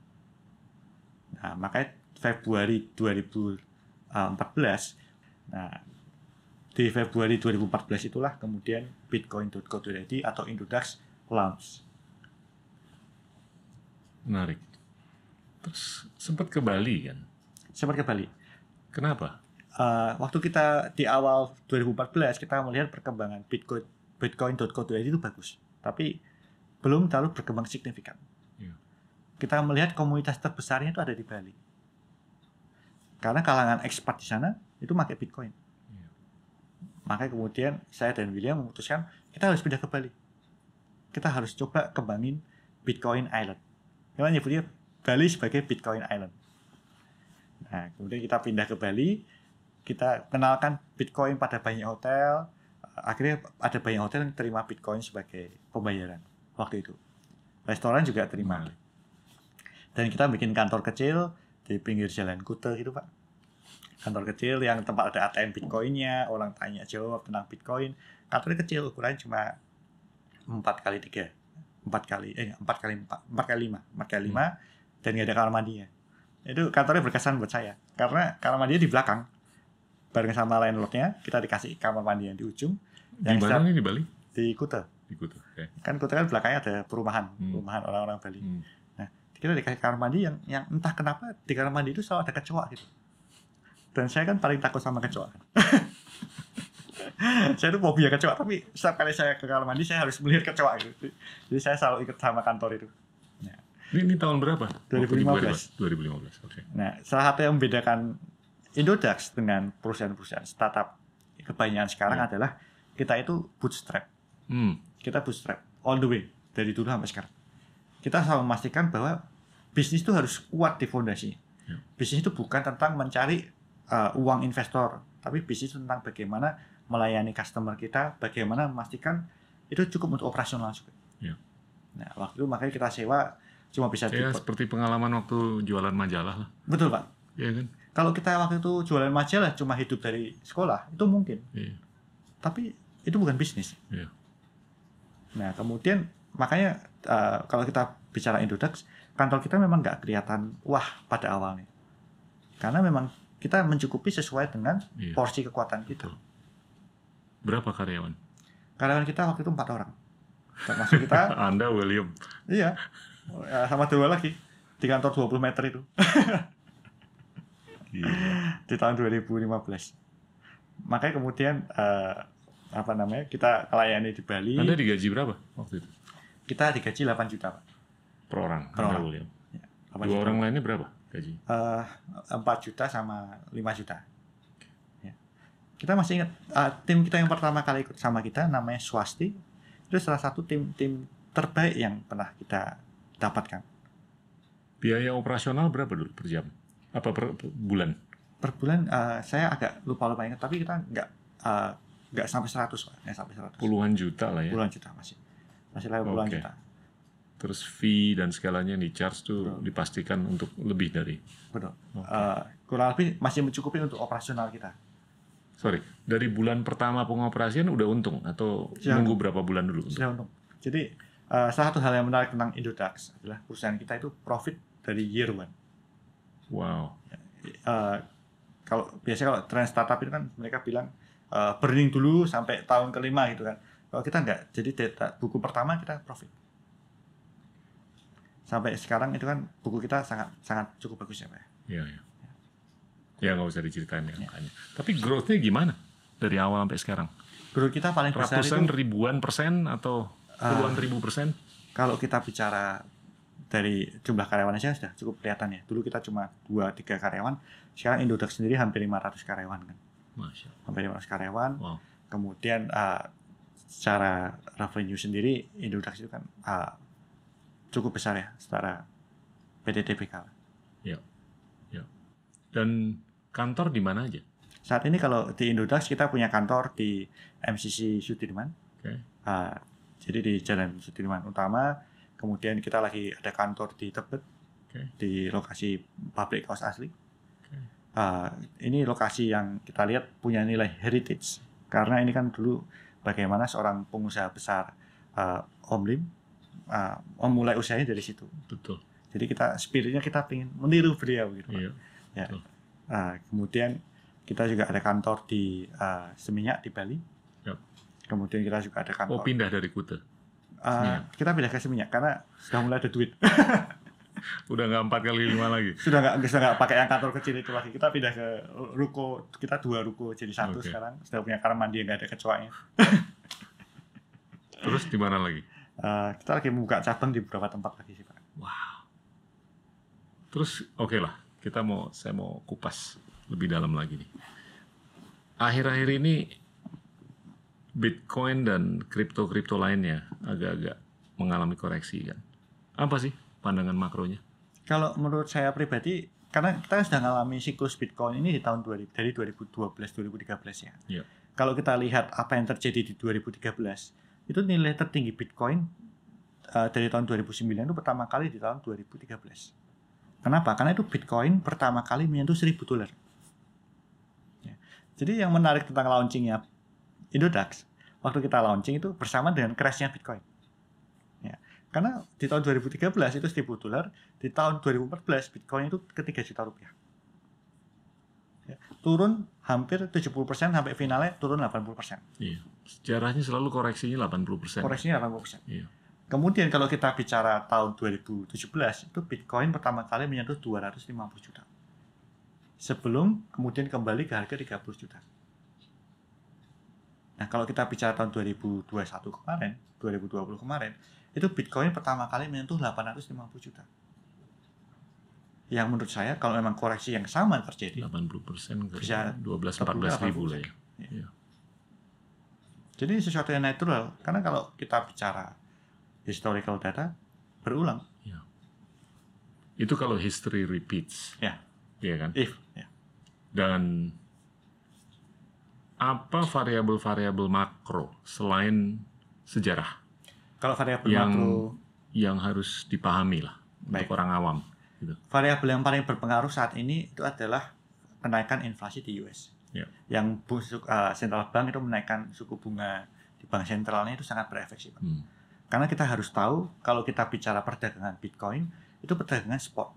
Nah, makanya Februari 2014, nah di Februari 2014 itulah kemudian Bitcoin.co.id atau Indodax launch. Menarik. Terus sempat ke Bali kan? Sempat ke Bali. Kenapa? Eh, waktu kita di awal 2014 kita melihat perkembangan Bitcoin Bitcoin.co.id itu bagus, tapi belum terlalu berkembang signifikan. Iya. Kita melihat komunitas terbesarnya itu ada di Bali. Karena kalangan ekspat di sana itu pakai Bitcoin. Iya. Makanya kemudian saya dan William memutuskan kita harus pindah ke Bali. Kita harus coba kembangin Bitcoin Island. Kita nyebutnya Bali sebagai Bitcoin Island. Nah, kemudian kita pindah ke Bali, kita kenalkan Bitcoin pada banyak hotel. Akhirnya ada banyak hotel yang terima Bitcoin sebagai pembayaran waktu itu. Restoran juga terima. Menarik. Dan kita bikin kantor kecil di pinggir jalan Kute gitu Pak. Kantor kecil yang tempat ada ATM Bitcoinnya, orang tanya jawab tentang Bitcoin. Kantornya kecil, ukurannya cuma 4 kali 3 empat kali eh empat kali empat empat kali lima empat kali lima dan nggak ada kamar mandinya itu kantornya berkesan buat saya karena kamar mandinya di belakang bareng sama landlordnya kita dikasih kamar mandi yang di ujung Di yang mana nih di Bali? di Kute Di Kuta. Oke. kan Kute kan belakangnya ada perumahan Hmm. perumahan orang-orang Bali Hmm. kita dikasih kamar mandi yang yang entah kenapa di kamar mandi itu selalu ada kecoa gitu dan saya kan paling takut sama kecoa [laughs] saya tuh fobia kecoa tapi setiap kali saya ke kamar mandi saya harus melihat kecoa gitu jadi saya selalu ikut sama kantor itu Ini, ini tahun berapa? 2015. 2015. Oke. nah salah satu yang membedakan Indodax dengan perusahaan-perusahaan startup kebanyakan sekarang Ya. adalah kita itu bootstrap Hmm. kita bootstrap all the way dari dulu sampai sekarang. Kita selalu memastikan bahwa bisnis itu harus kuat di fondasi. Ya. Bisnis itu bukan tentang mencari uh, uang investor, tapi bisnis tentang bagaimana melayani customer kita, bagaimana memastikan itu cukup untuk operasional juga. Iya. Nah, waktu itu makanya kita sewa cuma bisa Ya di seperti pengalaman waktu jualan majalah lah. Betul, Pak. Iya kan? Kalau kita waktu itu jualan majalah cuma hidup dari sekolah, itu mungkin. Iya. Tapi itu bukan bisnis. Iya. Nah, kemudian makanya uh, kalau kita bicara Indodax, kantor kita memang nggak kelihatan wah pada awalnya. Karena memang kita mencukupi sesuai dengan Iya. porsi kekuatan kita. Betul. Berapa karyawan? Karyawan kita waktu itu empat orang. Termasuk kita, [laughs] Anda William. iya, Ya, sama dua lagi di kantor 20 meter itu Gila. [laughs] di tahun 2015. Makanya kemudian eh, apa namanya kita melayani di Bali, Anda digaji berapa waktu itu? kita digaji 8 juta, Pak. Per orang. Per Anda orang. William. 8 Dua juta. orang lainnya berapa gaji? Eh, 4 juta sama 5 juta. Kita masih ingat eh, tim kita yang pertama kali ikut sama kita namanya Swasti. Itu salah satu tim tim terbaik yang pernah kita dapatkan. Biaya operasional berapa dulu per jam? Apa per, per bulan? Per bulan eh, saya agak lupa lupa ingat tapi kita nggak eh, nggak sampai 100 Pak. Nggak sampai 100. Puluhan juta lah ya. Puluhan juta masih. Masih lewat puluhan Oke. juta. Terus fee dan segalanya yang di charge tuh Betul. dipastikan untuk lebih dari. Betul. Oke. Eh, kurang lebih masih mencukupi untuk operasional kita. Sorry, dari bulan pertama pengoperasian udah untung atau Sudah nunggu berapa bulan dulu? Sudah untung. Jadi eh, salah satu hal yang menarik tentang Indodax adalah perusahaan kita itu profit dari year one. Wow. Eh, kalau biasanya kalau tren startup itu kan mereka bilang eh, burning dulu sampai tahun kelima gitu kan. Kalau kita enggak, jadi data buku pertama kita profit. Sampai sekarang itu kan buku kita sangat sangat cukup bagus ya Pak. Iya, iya. Ya nggak usah diceritain ya Ya. angkanya. Tapi growth-nya gimana dari awal sampai sekarang? Guru kita paling besar Ratusan itu ribuan persen atau puluhan Ah. ribu persen? kalau kita bicara dari jumlah karyawan aja sudah cukup kelihatan ya. Dulu kita cuma 2-3 karyawan, sekarang Indodax sendiri hampir 500 karyawan kan. Masya Allah. Hampir 500 karyawan. Wow. Kemudian uh, secara revenue sendiri Indodax itu kan uh, cukup besar ya secara PDTBK. Dan kantor di mana aja? Saat ini kalau di Indodax kita punya kantor di MCC Sudirman. Oke. Uh, jadi di Jalan Sudirman Utama. Kemudian kita lagi ada kantor di Tebet Oke. di lokasi pabrik kaos asli. Oke. Uh, ini lokasi yang kita lihat punya nilai heritage karena ini kan dulu bagaimana seorang pengusaha besar uh, Om Lim uh, memulai usahanya dari situ. Betul. Jadi kita spiritnya kita ingin meniru beliau gitu. Pak. Ya. betul. Uh, kemudian kita juga ada kantor di uh, Seminyak di Bali. Yap. Kemudian kita juga ada kantor. Oh pindah dari Kute. Uh, kita pindah ke Seminyak karena sudah mulai ada duit. [laughs] Udah nggak empat kali lima lagi. sudah nggak sudah nggak pakai yang kantor kecil itu lagi. Kita pindah ke ruko. Kita dua ruko jadi satu Oke. sekarang. Sudah punya kamar mandi yang nggak ada kecoanya. [laughs] Terus di mana lagi? Uh, kita lagi membuka cabang di beberapa tempat lagi sih pak. Terus oke lah, kita mau saya mau kupas lebih dalam lagi nih. Akhir-akhir ini Bitcoin dan kripto-kripto lainnya agak-agak mengalami koreksi kan. Apa sih pandangan makronya? Kalau menurut saya pribadi, karena kita sudah mengalami siklus Bitcoin ini di tahun 2000, dari 2012-2013 ya. Iya. Kalau kita lihat apa yang terjadi di 2013, itu nilai tertinggi Bitcoin uh, dari tahun 2009 itu pertama kali di tahun 2013. Kenapa? Karena itu Bitcoin pertama kali menyentuh 1000 dolar. Ya. Jadi yang menarik tentang launchingnya Indodax, waktu kita launching itu bersama dengan crashnya Bitcoin. Ya. Karena di tahun 2013 itu 1000 dolar, di tahun 2014 Bitcoin itu ke 3 juta rupiah. Ya. Turun hampir 70% sampai finalnya turun 80%. Iya. Sejarahnya selalu koreksinya 80%. Koreksinya 80%. Iya. Kemudian kalau kita bicara tahun 2017 itu Bitcoin pertama kali menyentuh 250 juta. Sebelum kemudian kembali ke harga 30 juta. Nah, kalau kita bicara tahun 2021 kemarin, 2020 kemarin, itu Bitcoin pertama kali menyentuh 850 juta. Yang menurut saya kalau memang koreksi yang sama terjadi, 80% ke Bisa 12-14 ribu lah ya. Iya. jadi sesuatu yang natural. Karena kalau kita bicara historical data berulang, Itu kalau history repeats. Ya. Iya kan? if ya. Dan apa variabel-variabel makro selain sejarah Kalau variabel yang makro, yang harus dipahami lah Baik. untuk orang awam? Gitu. variabel yang paling berpengaruh saat ini itu adalah kenaikan inflasi di US. Ya. Yang bu- su- uh, central bank itu menaikkan suku bunga di bank sentralnya itu sangat berefek sih, Pak. Hmm. Karena kita harus tahu kalau kita bicara perdagangan Bitcoin itu perdagangan spot.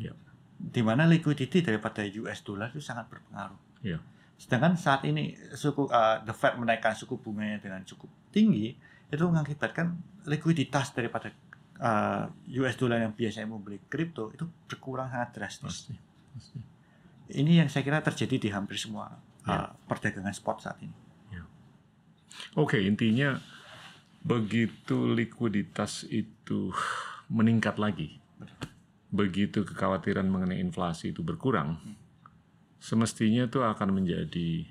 Ya. Di mana liquidity daripada US dollar itu sangat berpengaruh. Ya. Sedangkan saat ini suku uh, the Fed menaikkan suku bunganya dengan cukup tinggi itu mengakibatkan likuiditas daripada uh, US dollar yang biasanya membeli kripto itu berkurang sangat drastis. Pasti. pasti. Ini yang saya kira terjadi di hampir semua uh, Ya. perdagangan spot saat ini. Oke, intinya begitu likuiditas itu meningkat lagi, begitu kekhawatiran mengenai inflasi itu berkurang, semestinya itu akan menjadi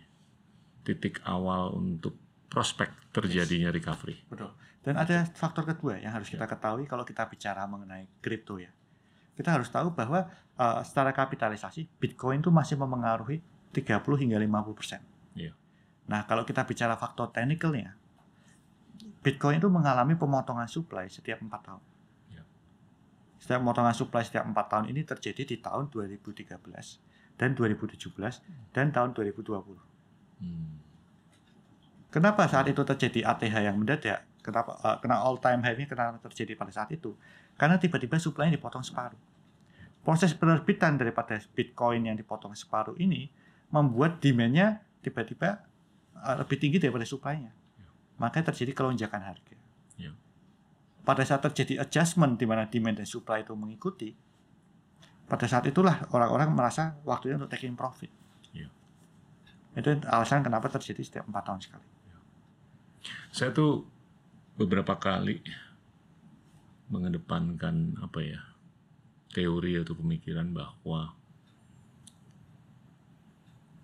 titik awal untuk prospek terjadinya recovery. Betul. Dan ada faktor kedua yang harus kita ketahui kalau kita bicara mengenai kripto ya. Kita harus tahu bahwa uh, secara kapitalisasi Bitcoin itu masih memengaruhi 30 hingga 50 persen. Iya. Nah kalau kita bicara faktor technicalnya, Bitcoin itu mengalami pemotongan supply setiap empat tahun. Iya. Setiap pemotongan supply setiap empat tahun ini terjadi di tahun 2013 dan 2017 dan tahun 2020. Hmm. Kenapa saat itu terjadi ATH yang mendadak? Kenapa uh, kena all time high-nya kenapa terjadi pada saat itu? Karena tiba-tiba supply-nya dipotong separuh. Proses penerbitan daripada Bitcoin yang dipotong separuh ini membuat demand-nya tiba-tiba uh, lebih tinggi daripada supply-nya. Makanya terjadi kelonjakan harga. Ya. Pada saat terjadi adjustment di mana demand dan supply itu mengikuti, pada saat itulah orang-orang merasa waktunya untuk taking profit. Ya. Itu alasan kenapa terjadi setiap empat tahun sekali. Saya tuh beberapa kali mengedepankan apa ya teori atau pemikiran bahwa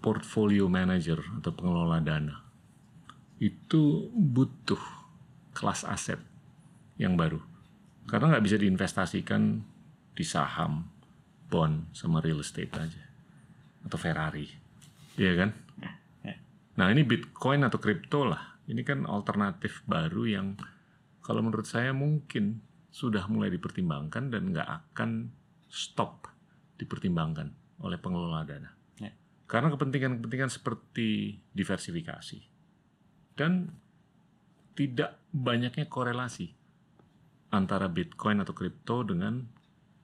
portfolio manager atau pengelola dana itu butuh kelas aset yang baru karena nggak bisa diinvestasikan di saham, bond, sama real estate aja atau Ferrari, iya kan? Nah ini Bitcoin atau kripto lah, ini kan alternatif baru yang kalau menurut saya mungkin sudah mulai dipertimbangkan dan nggak akan stop dipertimbangkan oleh pengelola dana. Ya. Karena kepentingan-kepentingan seperti diversifikasi dan tidak banyaknya korelasi antara Bitcoin atau kripto dengan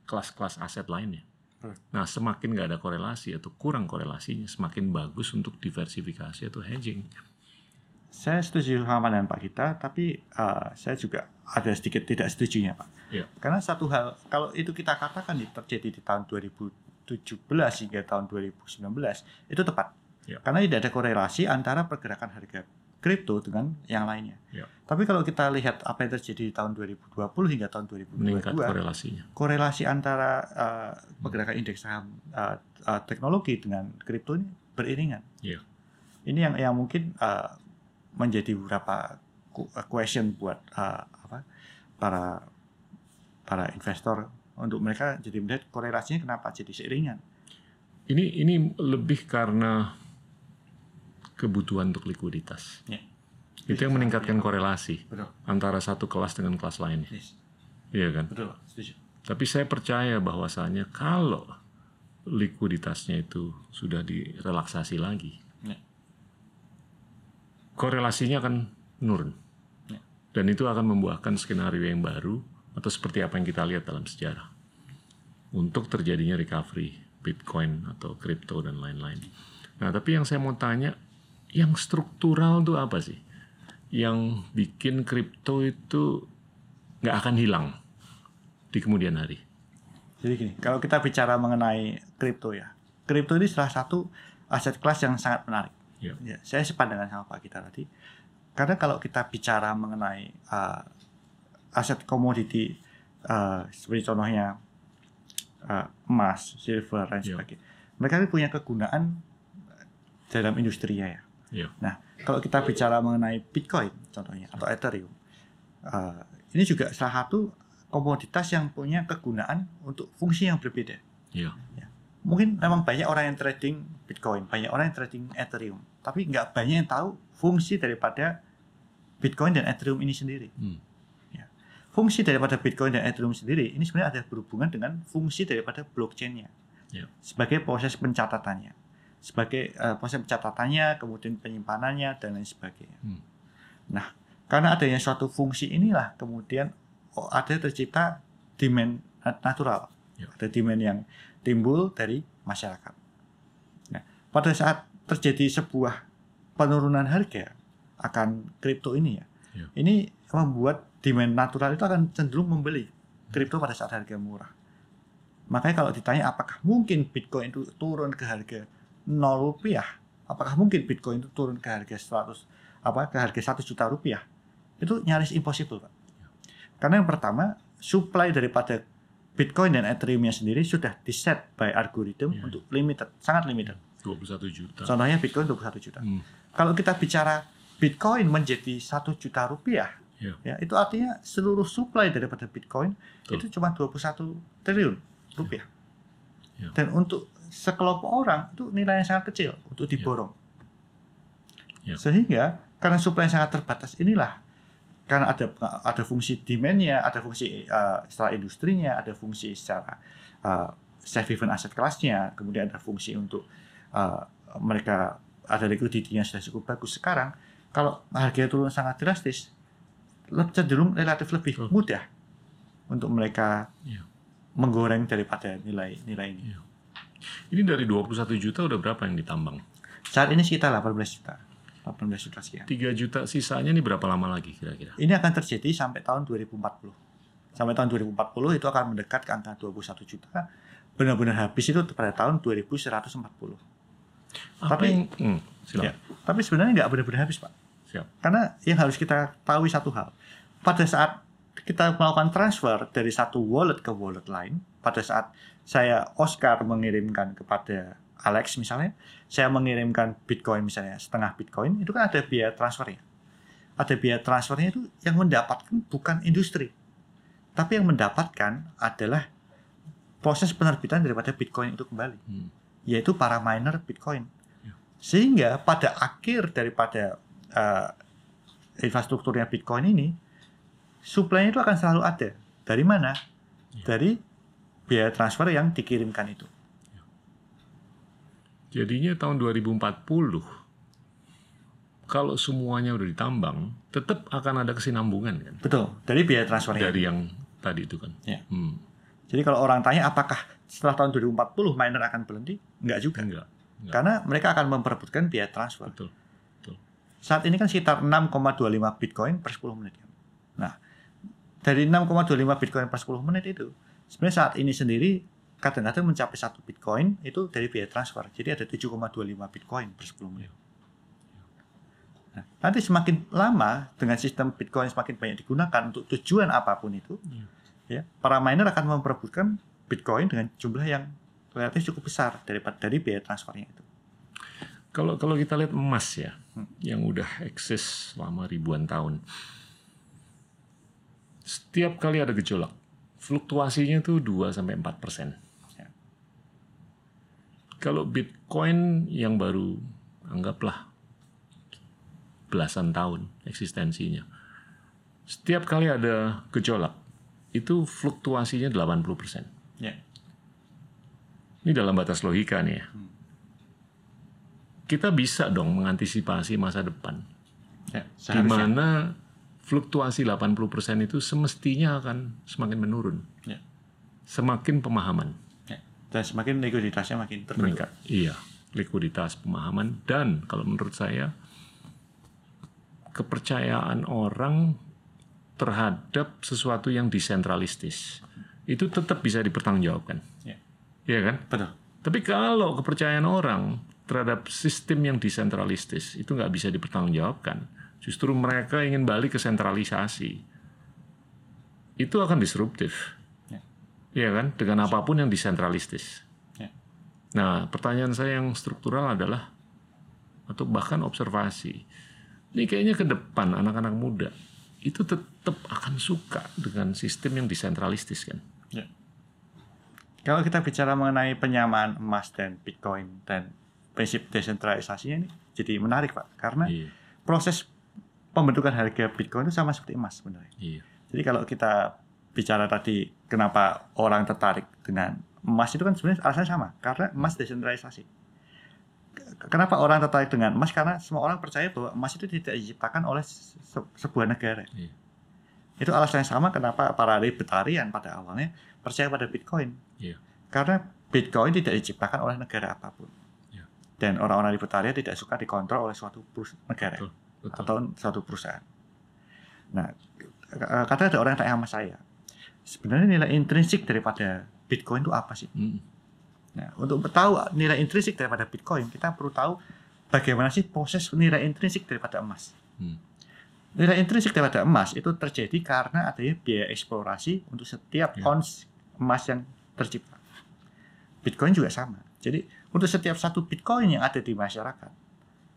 kelas-kelas aset lainnya. Hmm. Nah, semakin nggak ada korelasi atau kurang korelasinya, semakin bagus untuk diversifikasi atau hedging. Saya setuju sama dengan Pak Gita, tapi uh, saya juga ada sedikit tidak setujunya Pak. Iya. Karena satu hal, kalau itu kita katakan di- terjadi di tahun 2017 hingga tahun 2019, itu tepat. Iya. Karena tidak ada korelasi antara pergerakan harga kripto dengan yang lainnya. Iya. Tapi kalau kita lihat apa yang terjadi di tahun 2020 hingga tahun 2022, Meningkat korelasinya. korelasi antara uh, pergerakan indeks saham uh, uh, teknologi dengan kripto ini beriringan. Iya. Ini yang yang mungkin uh, menjadi beberapa question buat uh, apa para para investor untuk mereka jadi melihat korelasinya kenapa jadi seiringan. Ini ini lebih karena kebutuhan untuk likuiditas. Ya. Itu yang meningkatkan korelasi Betul. antara satu kelas dengan kelas lainnya. Yes. Iya kan? Betul, setuju. Tapi saya percaya bahwasanya kalau likuiditasnya itu sudah direlaksasi lagi, Ya. korelasinya akan menurun. Ya. Dan itu akan membuahkan skenario yang baru atau seperti apa yang kita lihat dalam sejarah. Untuk terjadinya recovery Bitcoin atau kripto dan lain-lain. Nah, tapi yang saya mau tanya, yang struktural itu apa sih? Yang bikin kripto itu nggak akan hilang di kemudian hari. Jadi gini, kalau kita bicara mengenai kripto ya, kripto ini salah satu aset kelas yang sangat menarik. Ya. Ya, saya sepandangan sama Pak kita tadi. Karena kalau kita bicara mengenai uh, aset komoditi uh, seperti contohnya uh, emas, silver dan Ya. sebagainya, mereka ini punya kegunaan dalam industrinya ya. Ya. Nah, kalau kita bicara mengenai Bitcoin contohnya atau Ethereum, uh, ini juga salah satu komoditas yang punya kegunaan untuk fungsi yang berbeda Ya. mungkin memang banyak orang yang trading Bitcoin, banyak orang yang trading Ethereum, tapi nggak banyak yang tahu fungsi daripada Bitcoin dan Ethereum ini sendiri. Hmm. Ya. Fungsi daripada Bitcoin dan Ethereum sendiri ini sebenarnya ada berhubungan dengan fungsi daripada blockchain-nya Ya. sebagai proses pencatatannya, sebagai eh, proses pencatatannya, kemudian penyimpanannya dan lain sebagainya. Hmm. Nah, karena adanya suatu fungsi inilah kemudian oh, ada tercipta demand nat- natural, Ya. ada demand yang timbul dari masyarakat. Nah, pada saat terjadi sebuah penurunan harga akan kripto ini ya, Ya. ini membuat demand natural itu akan cenderung membeli kripto pada saat harga murah. Makanya kalau ditanya apakah mungkin Bitcoin itu turun ke harga 0 rupiah, apakah mungkin Bitcoin itu turun ke harga 100 apa ke harga 1 juta rupiah? Itu nyaris impossible, Pak. Karena yang pertama, supply daripada Bitcoin dan Ethereum-nya sendiri sudah diset by algorithm Ya. untuk limited, sangat limited. 21 juta. Contohnya Bitcoin 21 juta. Hmm. Kalau kita bicara Bitcoin menjadi 1 juta rupiah, Ya. ya itu artinya seluruh supply daripada Bitcoin Betul. itu cuma 21 triliun rupiah. Ya. Dan untuk sekelompok orang itu nilai yang sangat kecil untuk diborong. Ya. Sehingga karena supply yang sangat terbatas inilah karena ada ada fungsi demand-nya, ada fungsi uh, secara industrinya, ada fungsi secara uh, safe haven aset kelasnya, kemudian ada fungsi untuk uh, mereka ada liquidity-nya sudah cukup bagus. Sekarang kalau harganya turun sangat drastis, le- cenderung relatif lebih mudah untuk mereka Iya. menggoreng daripada nilai-nilai ini. Iya. Ini dari 21 juta udah berapa yang ditambang? Saat ini sekitar 18 juta. 18 juta sekian. 3 juta sisanya ini berapa lama lagi kira-kira? Ini akan terjadi sampai tahun 2040. Sampai tahun 2040 itu akan mendekat ke angka 21 juta. Benar-benar habis itu pada tahun 2140. Apa Tapi- yang hmm, silakan. Ya. Tapi sebenarnya nggak benar-benar habis, Pak. Siap. Karena yang harus kita tahu satu hal. Pada saat kita melakukan transfer dari satu wallet ke wallet lain, pada saat saya Oscar mengirimkan kepada Alex misalnya, saya mengirimkan Bitcoin misalnya setengah Bitcoin, itu kan ada biaya transfernya. Ada biaya transfernya itu yang mendapatkan bukan industri, tapi yang mendapatkan adalah proses penerbitan daripada Bitcoin itu kembali Hmm. yaitu para miner Bitcoin. Ya. Sehingga pada akhir daripada uh, infrastrukturnya Bitcoin ini, supply-nya itu akan selalu ada. Dari mana? Ya. Dari biaya transfer yang dikirimkan itu. Jadinya tahun 2040 kalau semuanya udah ditambang, tetap akan ada kesinambungan kan Betul, dari biaya transfernya. dari yang tadi itu kan. Ya. Hmm. Jadi kalau orang tanya apakah setelah tahun 2040 miner akan berhenti? Enggak juga. Enggak. Enggak. Karena mereka akan memperebutkan biaya transfer. Betul. Saat ini kan sekitar 6,25 Bitcoin per 10 menit. kan. Nah, dari 6,25 Bitcoin per 10 menit itu, sebenarnya saat ini sendiri kadang-kadang mencapai satu Bitcoin itu dari biaya transfer. Jadi ada 7,25 Bitcoin per 10 menit. Nah, nanti semakin lama dengan sistem Bitcoin semakin banyak digunakan untuk tujuan apa pun itu, ya, para miner akan memperebutkan Bitcoin dengan jumlah yang relatif cukup besar daripada dari biaya transfernya itu. Kalau kalau kita lihat emas ya, Hmm. yang udah eksis selama ribuan tahun, setiap kali ada gejolak, fluktuasinya tuh 2 sampai 4 persen. Ya. Kalau Bitcoin yang baru anggaplah belasan tahun eksistensinya, setiap kali ada gejolak itu fluktuasinya 80 persen. Ya. Ini dalam batas logika nih ya. Kita bisa dong mengantisipasi masa depan. Ya, Di mana fluktuasi 80% itu semestinya akan semakin menurun. Ya. Semakin pemahaman Ya. Dan semakin likuiditasnya makin meningkat. Iya, likuiditas, pemahaman dan kalau menurut saya kepercayaan orang terhadap sesuatu yang desentralistis itu tetap bisa dipertanggungjawabkan. Ya. Iya kan? Betul. Tapi kalau kepercayaan orang terhadap sistem yang desentralistis itu nggak bisa dipertanggungjawabkan, justru mereka ingin balik ke sentralisasi. Itu akan disruptif. Ya. Iya kan? Dengan apa pun yang desentralistis. Ya. Nah, pertanyaan saya yang struktural adalah atau bahkan observasi. Ini kayaknya ke depan anak-anak muda itu tetap akan suka dengan sistem yang desentralistis kan. Kalau kita bicara mengenai penyamaan emas dan Bitcoin dan prinsip desentralisasinya ini jadi menarik pak karena Iya. proses pembentukan harga Bitcoin itu sama seperti emas sebenarnya. Iya. Jadi kalau kita bicara tadi kenapa orang tertarik dengan emas itu kan sebenarnya alasannya sama karena emas desentralisasi. Kenapa orang tertarik dengan emas? Karena semua orang percaya bahwa emas itu tidak diciptakan oleh se- sebuah negara. Iya. Itu alasan yang sama kenapa para libertarian pada awalnya percaya pada Bitcoin. Iya. Karena Bitcoin tidak diciptakan oleh negara apa pun. Iya. Dan orang-orang libertarian tidak suka dikontrol oleh suatu negara Betul. Betul. atau suatu perusahaan. Nah, k- kadang ada orang yang tanya sama saya, sebenarnya nilai intrinsik daripada Bitcoin itu apa sih? Mm. Nah, untuk tahu nilai intrinsik daripada Bitcoin, kita perlu tahu bagaimana sih proses nilai intrinsik daripada emas. Hmm. Nilai intrinsik daripada emas itu terjadi karena adanya biaya eksplorasi untuk setiap Ya. ons emas yang tercipta. Bitcoin juga sama. Jadi untuk setiap satu Bitcoin yang ada di masyarakat,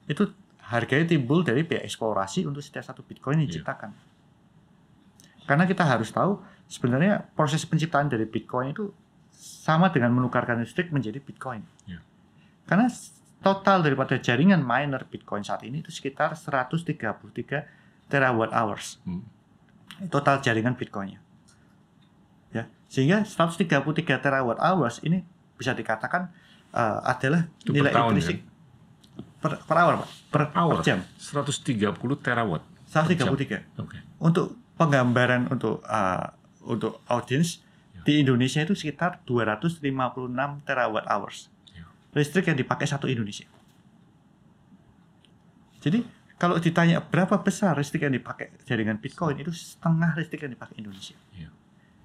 itu harganya timbul dari biaya eksplorasi untuk setiap satu Bitcoin yang Ya. diciptakan. Karena kita harus tahu sebenarnya proses penciptaan dari Bitcoin itu sama dengan menukarkan listrik menjadi Bitcoin. Ya. Karena total daripada jaringan miner Bitcoin saat ini itu sekitar 133 terawatt hours. Hmm. Total jaringan Bitcoinnya. Ya, sehingga 133 terawatt hours ini bisa dikatakan eh, adalah Itu nilai tahun, intrinsik per, per hour, Pak. Per, Hour. per jam. 130 terawatt. 133. Oke. Untuk penggambaran untuk eh, untuk audiens Ya. di Indonesia itu sekitar 256 terawatt hours. Ya. Listrik yang dipakai satu Indonesia. Jadi kalau ditanya berapa besar listrik yang dipakai jaringan Bitcoin itu setengah listrik yang dipakai Indonesia. Iya.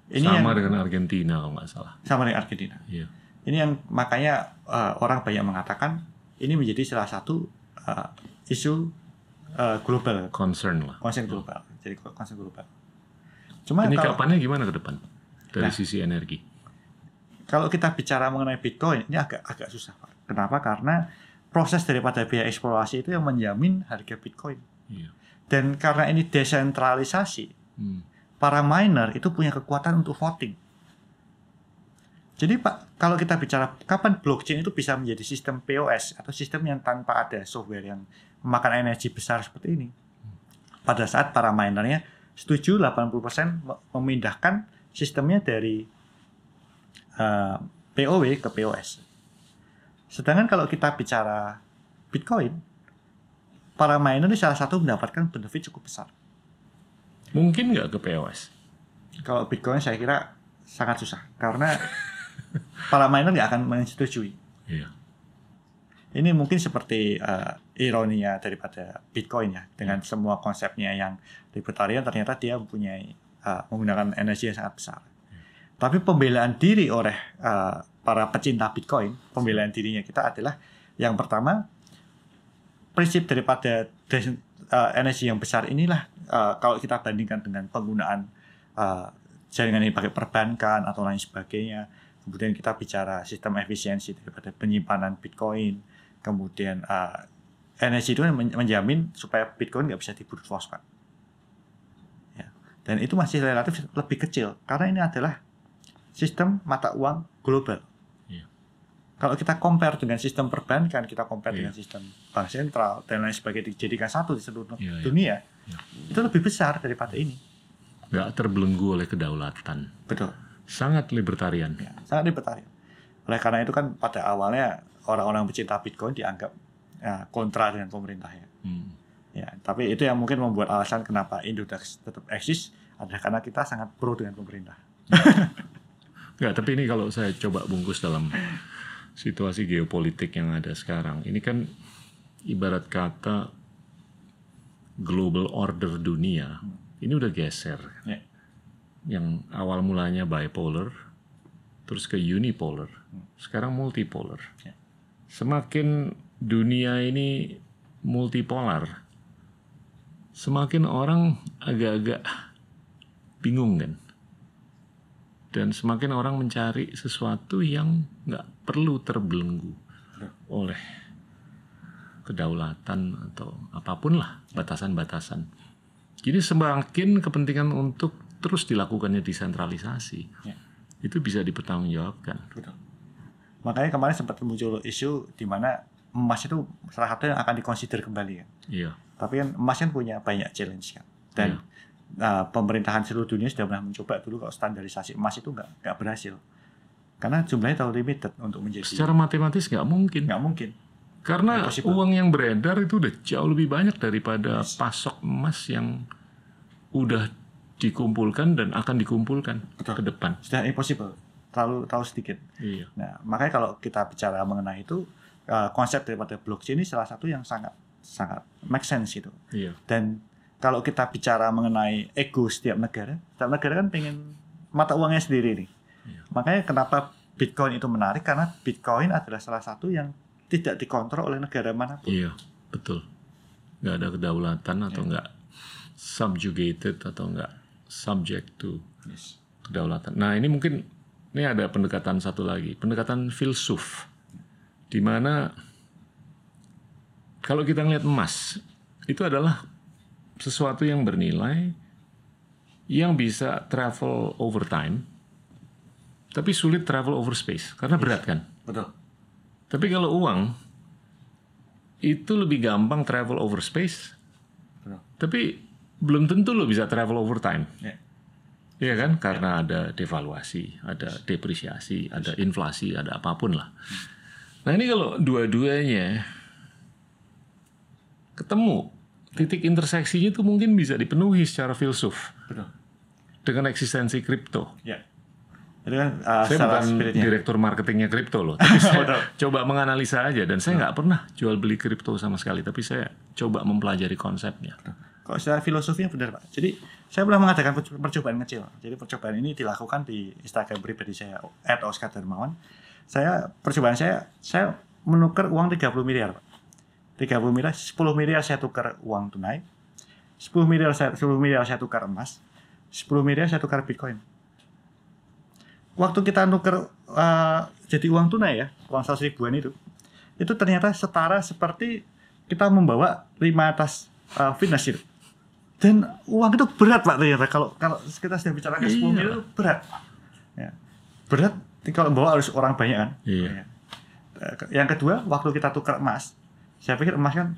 Ini Sama yang dengan Argentina kalau nggak salah. sama dengan Argentina. Iya. Ini yang makanya eh, orang banyak mengatakan ini menjadi salah satu eh, isu eh, global, Concern lah. konsen global. Jadi konsen global. Cuma Ini kalau, kapannya gimana ke depan? Dari Nah. sisi energi. kalau kita bicara mengenai Bitcoin ini agak agak susah, Pak. Kenapa? Karena proses daripada biaya eksplorasi itu yang menjamin harga Bitcoin. Iya. Dan karena ini desentralisasi, Hmm. para miner itu punya kekuatan untuk voting. Jadi Pak, kalau kita bicara kapan blockchain itu bisa menjadi sistem POS atau sistem yang tanpa ada software yang memakan energi besar seperti ini. Pada saat para minernya setuju 80% me- memindahkan sistemnya dari eh, POW ke POS. Sedangkan kalau kita bicara Bitcoin, para miner ini salah satu mendapatkan benefit cukup besar. Mungkin nggak ke POS? Kalau Bitcoin saya kira sangat susah karena para miner nggak akan menyetujui. Iya. Ini mungkin seperti eh, ironinya daripada Bitcoin ya dengan semua konsepnya yang libertarian ternyata dia mempunyai eh, menggunakan energi yang sangat besar. Tapi pembelaan diri oleh eh, para pecinta Bitcoin, pembelaan dirinya kita adalah yang pertama prinsip daripada des- eh, energi yang besar inilah eh, kalau kita bandingkan dengan penggunaan eh, jaringan yang pakai perbankan atau lain sebagainya. Kemudian kita bicara sistem efisiensi daripada penyimpanan Bitcoin. Kemudian eh, energi itu men- menjamin supaya Bitcoin nggak bisa di brute force, Pak. Ya. Dan itu masih relatif lebih kecil karena ini adalah sistem mata uang global. Iya. Kalau kita compare dengan sistem perbankan, kita compare Iya. dengan sistem bank sentral dan lain sebagainya dijadikan satu di seluruh Iya, iya. dunia, Iya. itu lebih besar daripada ini. Nggak terbelenggu oleh kedaulatan. Betul. Sangat libertarian. Ya, sangat libertarian. Oleh karena itu kan pada awalnya orang-orang pecinta Bitcoin dianggap ya, kontra dengan pemerintahnya. Hmm. Ya, tapi itu yang mungkin membuat alasan kenapa Indodax tetap eksis adalah karena kita sangat pro dengan pemerintah. [laughs] Nggak, tapi ini kalau saya coba bungkus dalam situasi geopolitik yang ada sekarang, ini kan ibarat kata global order dunia, ini udah geser. Ya. Yang awal mulanya bipolar, terus ke unipolar, sekarang multipolar. Ya. Semakin dunia ini multipolar, semakin orang agak-agak bingung kan dan semakin orang mencari sesuatu yang nggak perlu terbelenggu oleh kedaulatan atau apa pun lah batasan-batasan. Jadi semakin kepentingan untuk terus dilakukannya desentralisasi Ya. itu bisa dipertanggungjawabkan. Betul. Makanya kemarin sempat muncul isu di mana emas itu salah satu yang akan dikonsider kembali ya. Iya. Tapi kan emas kan punya banyak challenge kan. Dan uh, pemerintahan seluruh dunia sudah pernah mencoba dulu kalau standarisasi emas itu nggak nggak berhasil. Karena jumlahnya terlalu limited untuk menjadi Secara matematis nggak mungkin. nggak mungkin. Karena Impossible. uang yang beredar itu udah jauh lebih banyak daripada Yes. pasok emas yang udah dikumpulkan dan akan dikumpulkan Betul. ke depan. Sudah impossible. Terlalu terlalu sedikit. Iya. Nah, makanya kalau kita bicara mengenai itu uh, konsep daripada blockchain ini salah satu yang sangat sangat make sense itu. Iya. Dan kalau kita bicara mengenai ego setiap negara, setiap negara kan pengen mata uangnya sendiri nih. Iya. Makanya kenapa Bitcoin itu menarik karena Bitcoin adalah salah satu yang tidak dikontrol oleh negara mana pun. Iya, betul. Nggak ada kedaulatan atau Iya. nggak subjugated atau nggak subject to Yes. kedaulatan. Nah ini mungkin ini ada pendekatan satu lagi, pendekatan filsuf, di mana kalau kita ngeliat emas itu adalah sesuatu yang bernilai, yang bisa travel over time, tapi sulit travel over space karena berat kan. Betul. Tapi kalau uang itu lebih gampang travel over space, Betul. tapi belum tentu lo bisa travel over time. Ya. Iya kan? Karena ada devaluasi, ada depresiasi, ada inflasi, ada apa pun lah. Nah ini kalau dua-duanya ketemu, titik interseksinya itu mungkin bisa dipenuhi secara filsuf Betul. dengan eksistensi kripto. Ya. Itu kan uh, Saya bukan spiritnya. direktur marketingnya kripto loh, tapi [laughs] saya coba menganalisa aja dan saya nggak pernah jual beli kripto sama sekali, tapi saya coba mempelajari konsepnya. Kalau secara filosofinya benar Pak. Jadi saya pernah mengadakan perco- percobaan kecil. Jadi percobaan ini dilakukan di Instagram pribadi saya @oscar Darmawan. Saya percobaan saya saya menukar uang 30 miliar Pak. 30 miliar, 10 miliar saya tukar uang tunai. 10 miliar saya 10 miliar saya tukar emas. 10 miliar saya tukar Bitcoin. Waktu kita nuker uh, jadi uang tunai ya, uang 100 ribuan itu. Itu ternyata setara seperti kita membawa 5 tas uh, fitness itu. Dan uang itu berat pak ternyata kalau kalau kita sudah bicara ke 10 Iya. miliar itu berat. Ya. Berat kalau bawa harus orang banyak kan. Iya. Ya. Eh, Yang kedua waktu kita tukar emas, saya pikir emas kan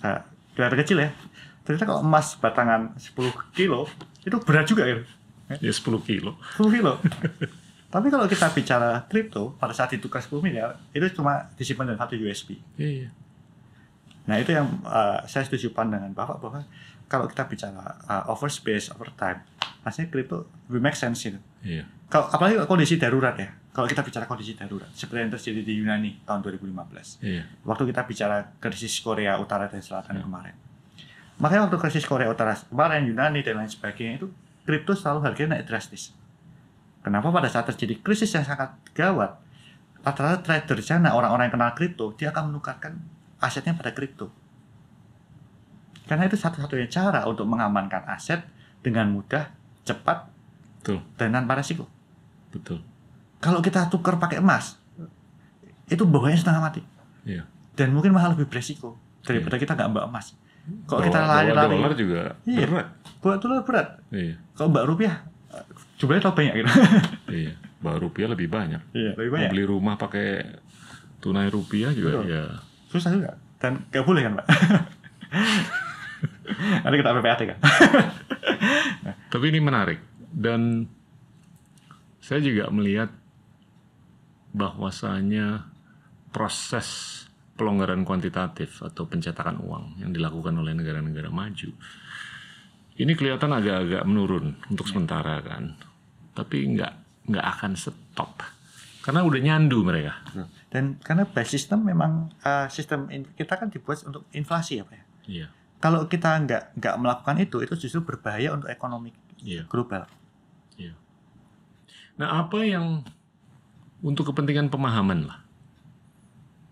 uh, kelihatan kecil ya. Ternyata kalau emas batangan 10 kilo itu berat juga gitu. Ya 10 kilo. 10 kilo. [laughs] Tapi kalau kita bicara kripto pada saat ditukar 10 miliar itu cuma disimpan dalam satu USB. Iya. Nah itu yang uh, saya setuju pandangan Bapak bahwa kalau kita bicara uh, over space, over time, rasanya kripto lebih make sense gitu. Iya. Kalau apalagi kondisi darurat ya. Kalau kita bicara kondisi darurat, seperti yang terjadi di Yunani tahun 2015. Iya. Waktu kita bicara krisis Korea Utara dan Selatan Ya. kemarin. Makanya waktu krisis Korea Utara kemarin, Yunani dan lain sebagainya itu kripto selalu harganya naik drastis. Kenapa pada saat terjadi krisis yang sangat gawat, rata-rata trader di sana, orang-orang yang kenal kripto, dia akan menukarkan asetnya pada kripto. Karena itu satu-satunya cara untuk mengamankan aset dengan mudah, cepat, Betul. dan tanpa resiko. Betul. Kalau kita tukar pakai emas, itu bawahnya setengah mati. Iya. Dan mungkin malah lebih beresiko daripada kita nggak mbak emas. Kalau kita lari-lari, dolar juga Iya. berat. buat dolar berat. Iya. Kalau mbak rupiah, jumlahnya terlalu banyak gitu. [laughs] Iya. Bawa rupiah lebih banyak. Iya, lebih Mau banyak. Beli rumah pakai tunai rupiah juga Betul. ya. Susah juga. Dan nggak boleh kan, Pak? [laughs] Nanti kita PPAT kan. [laughs] Tapi ini menarik dan saya juga melihat bahwasanya proses pelonggaran kuantitatif atau pencetakan uang yang dilakukan oleh negara-negara maju ini kelihatan agak-agak menurun untuk sementara kan, tapi nggak nggak akan stop karena udah nyandu mereka. Dan karena by system memang eh, sistem kita kan dibuat untuk inflasi ya, Pak ya. Iya, Kalau kita nggak nggak melakukan itu, itu justru berbahaya untuk ekonomi iya. global. Nah, apa yang untuk kepentingan pemahaman lah,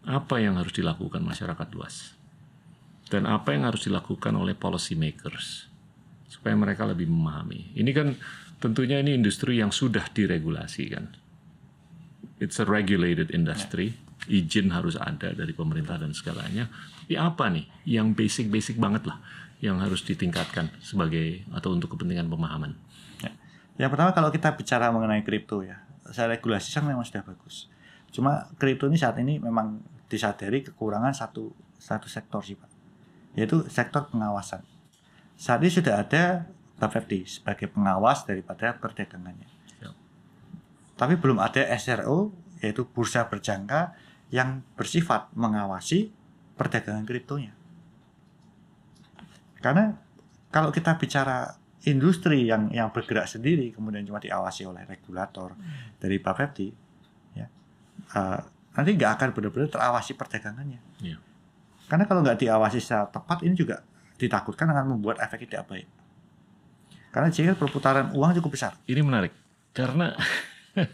apa yang harus dilakukan masyarakat luas, dan apa yang harus dilakukan oleh policy makers supaya mereka lebih memahami. Ini kan tentunya ini industri yang sudah diregulasi kan. It's a regulated industry, izin harus ada dari pemerintah dan segalanya. Tapi apa nih yang basic-basic banget lah yang harus ditingkatkan sebagai atau untuk kepentingan pemahaman? Ya. Yang pertama kalau kita bicara mengenai kripto ya, saya regulasi kan memang sudah bagus. Cuma kripto ini saat ini memang disadari kekurangan satu satu sektor sih Pak, yaitu sektor pengawasan. Saat ini sudah ada Bapepti sebagai pengawas daripada perdagangannya. Siap. Tapi belum ada SRO yaitu bursa berjangka yang bersifat mengawasi perdagangan kriptonya. Karena kalau kita bicara industri yang yang bergerak sendiri kemudian cuma diawasi oleh regulator dari Bapepti, ya eh, nanti nggak akan benar-benar terawasi perdagangannya. Iya. Karena kalau nggak diawasi secara tepat ini juga ditakutkan akan membuat efek tidak baik. Karena jika perputaran uang cukup besar. Ini menarik karena [laughs]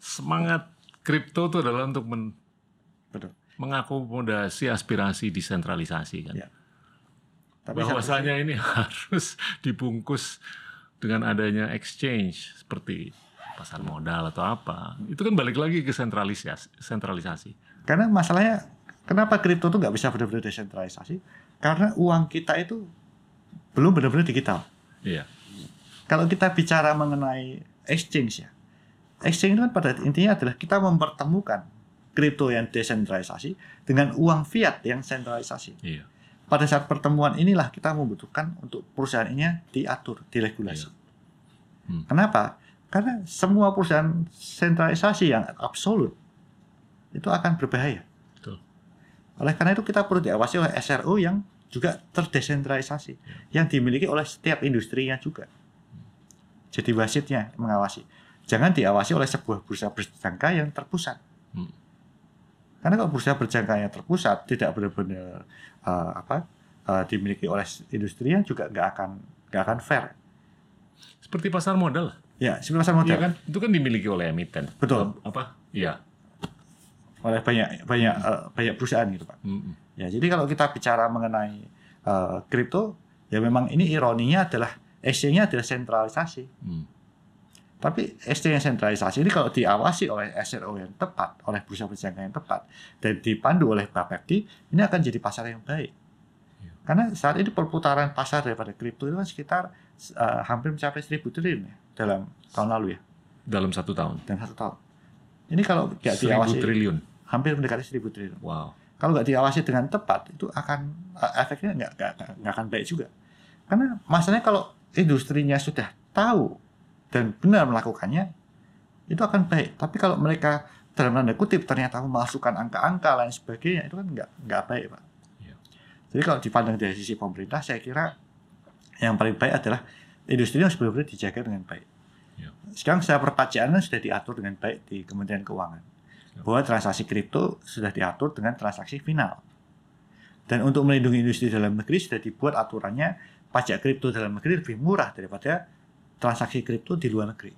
semangat kripto itu adalah untuk men-. Mengakomodasi aspirasi desentralisasi kan. Ya. Tapi Bahwasanya ini [laughs] harus dibungkus dengan adanya exchange seperti pasar modal atau apa. Itu kan balik lagi ke sentralisasi. sentralisasi. Karena masalahnya kenapa kripto itu nggak bisa benar-benar desentralisasi? Karena uang kita itu belum benar-benar digital. Iya. Kalau kita bicara mengenai exchange ya, exchange itu kan pada intinya adalah kita mempertemukan kripto yang desentralisasi dengan uang fiat yang sentralisasi. Iya. Pada saat pertemuan inilah kita membutuhkan untuk perusahaan ini diatur, diregulasi. Iya. Hmm. Kenapa? Karena semua perusahaan sentralisasi yang absolut itu akan berbahaya. Betul. Oleh karena itu kita perlu diawasi oleh SRO yang juga terdesentralisasi, Ya. yang dimiliki oleh setiap industrinya juga. Jadi wasitnya mengawasi. Jangan diawasi oleh sebuah bursa berjangka yang terpusat. Hmm. Karena kalau bursa berjangka yang terpusat tidak benar-benar eh, apa eh, dimiliki oleh industri yang juga nggak akan nggak akan fair. Seperti pasar modal. Ya, seperti pasar modal Iya kan? Itu kan dimiliki oleh emiten. Betul. Apa? Iya. oleh banyak banyak eh, banyak perusahaan gitu pak. Mm-mm. Ya, jadi kalau kita bicara mengenai eh, kripto, ya memang ini ironinya adalah exchange-nya adalah sentralisasi. Hmm. Tapi yang sentralisasi ini kalau diawasi oleh SRO yang tepat, oleh bursa berjangka yang tepat, dan dipandu oleh Bapepti, ini akan jadi pasar yang baik. Iya. Karena saat ini perputaran pasar daripada kripto itu kan sekitar eh, hampir mencapai 1000 triliun ya dalam tahun lalu ya, Dalam satu tahun. dan satu tahun. Ini kalau nggak Seribu diawasi, triliun. hampir mendekati 1000 triliun. Wow. kalau nggak diawasi dengan tepat itu akan eh, efeknya nggak akan baik juga karena masalahnya kalau industrinya sudah tahu dan benar melakukannya itu akan baik tapi kalau mereka dalam tanda kutip ternyata memasukkan angka-angka lain sebagainya itu kan nggak nggak baik pak Iya. jadi kalau dipandang dari sisi pemerintah saya kira yang paling baik adalah industri harus benar-benar dijaga dengan baik Iya. sekarang secara perpajakan kan sudah diatur dengan baik di Kementerian Keuangan bahwa transaksi kripto sudah diatur dengan transaksi final. Dan untuk melindungi industri dalam negeri sudah dibuat aturannya pajak kripto dalam negeri lebih murah daripada transaksi kripto di luar negeri.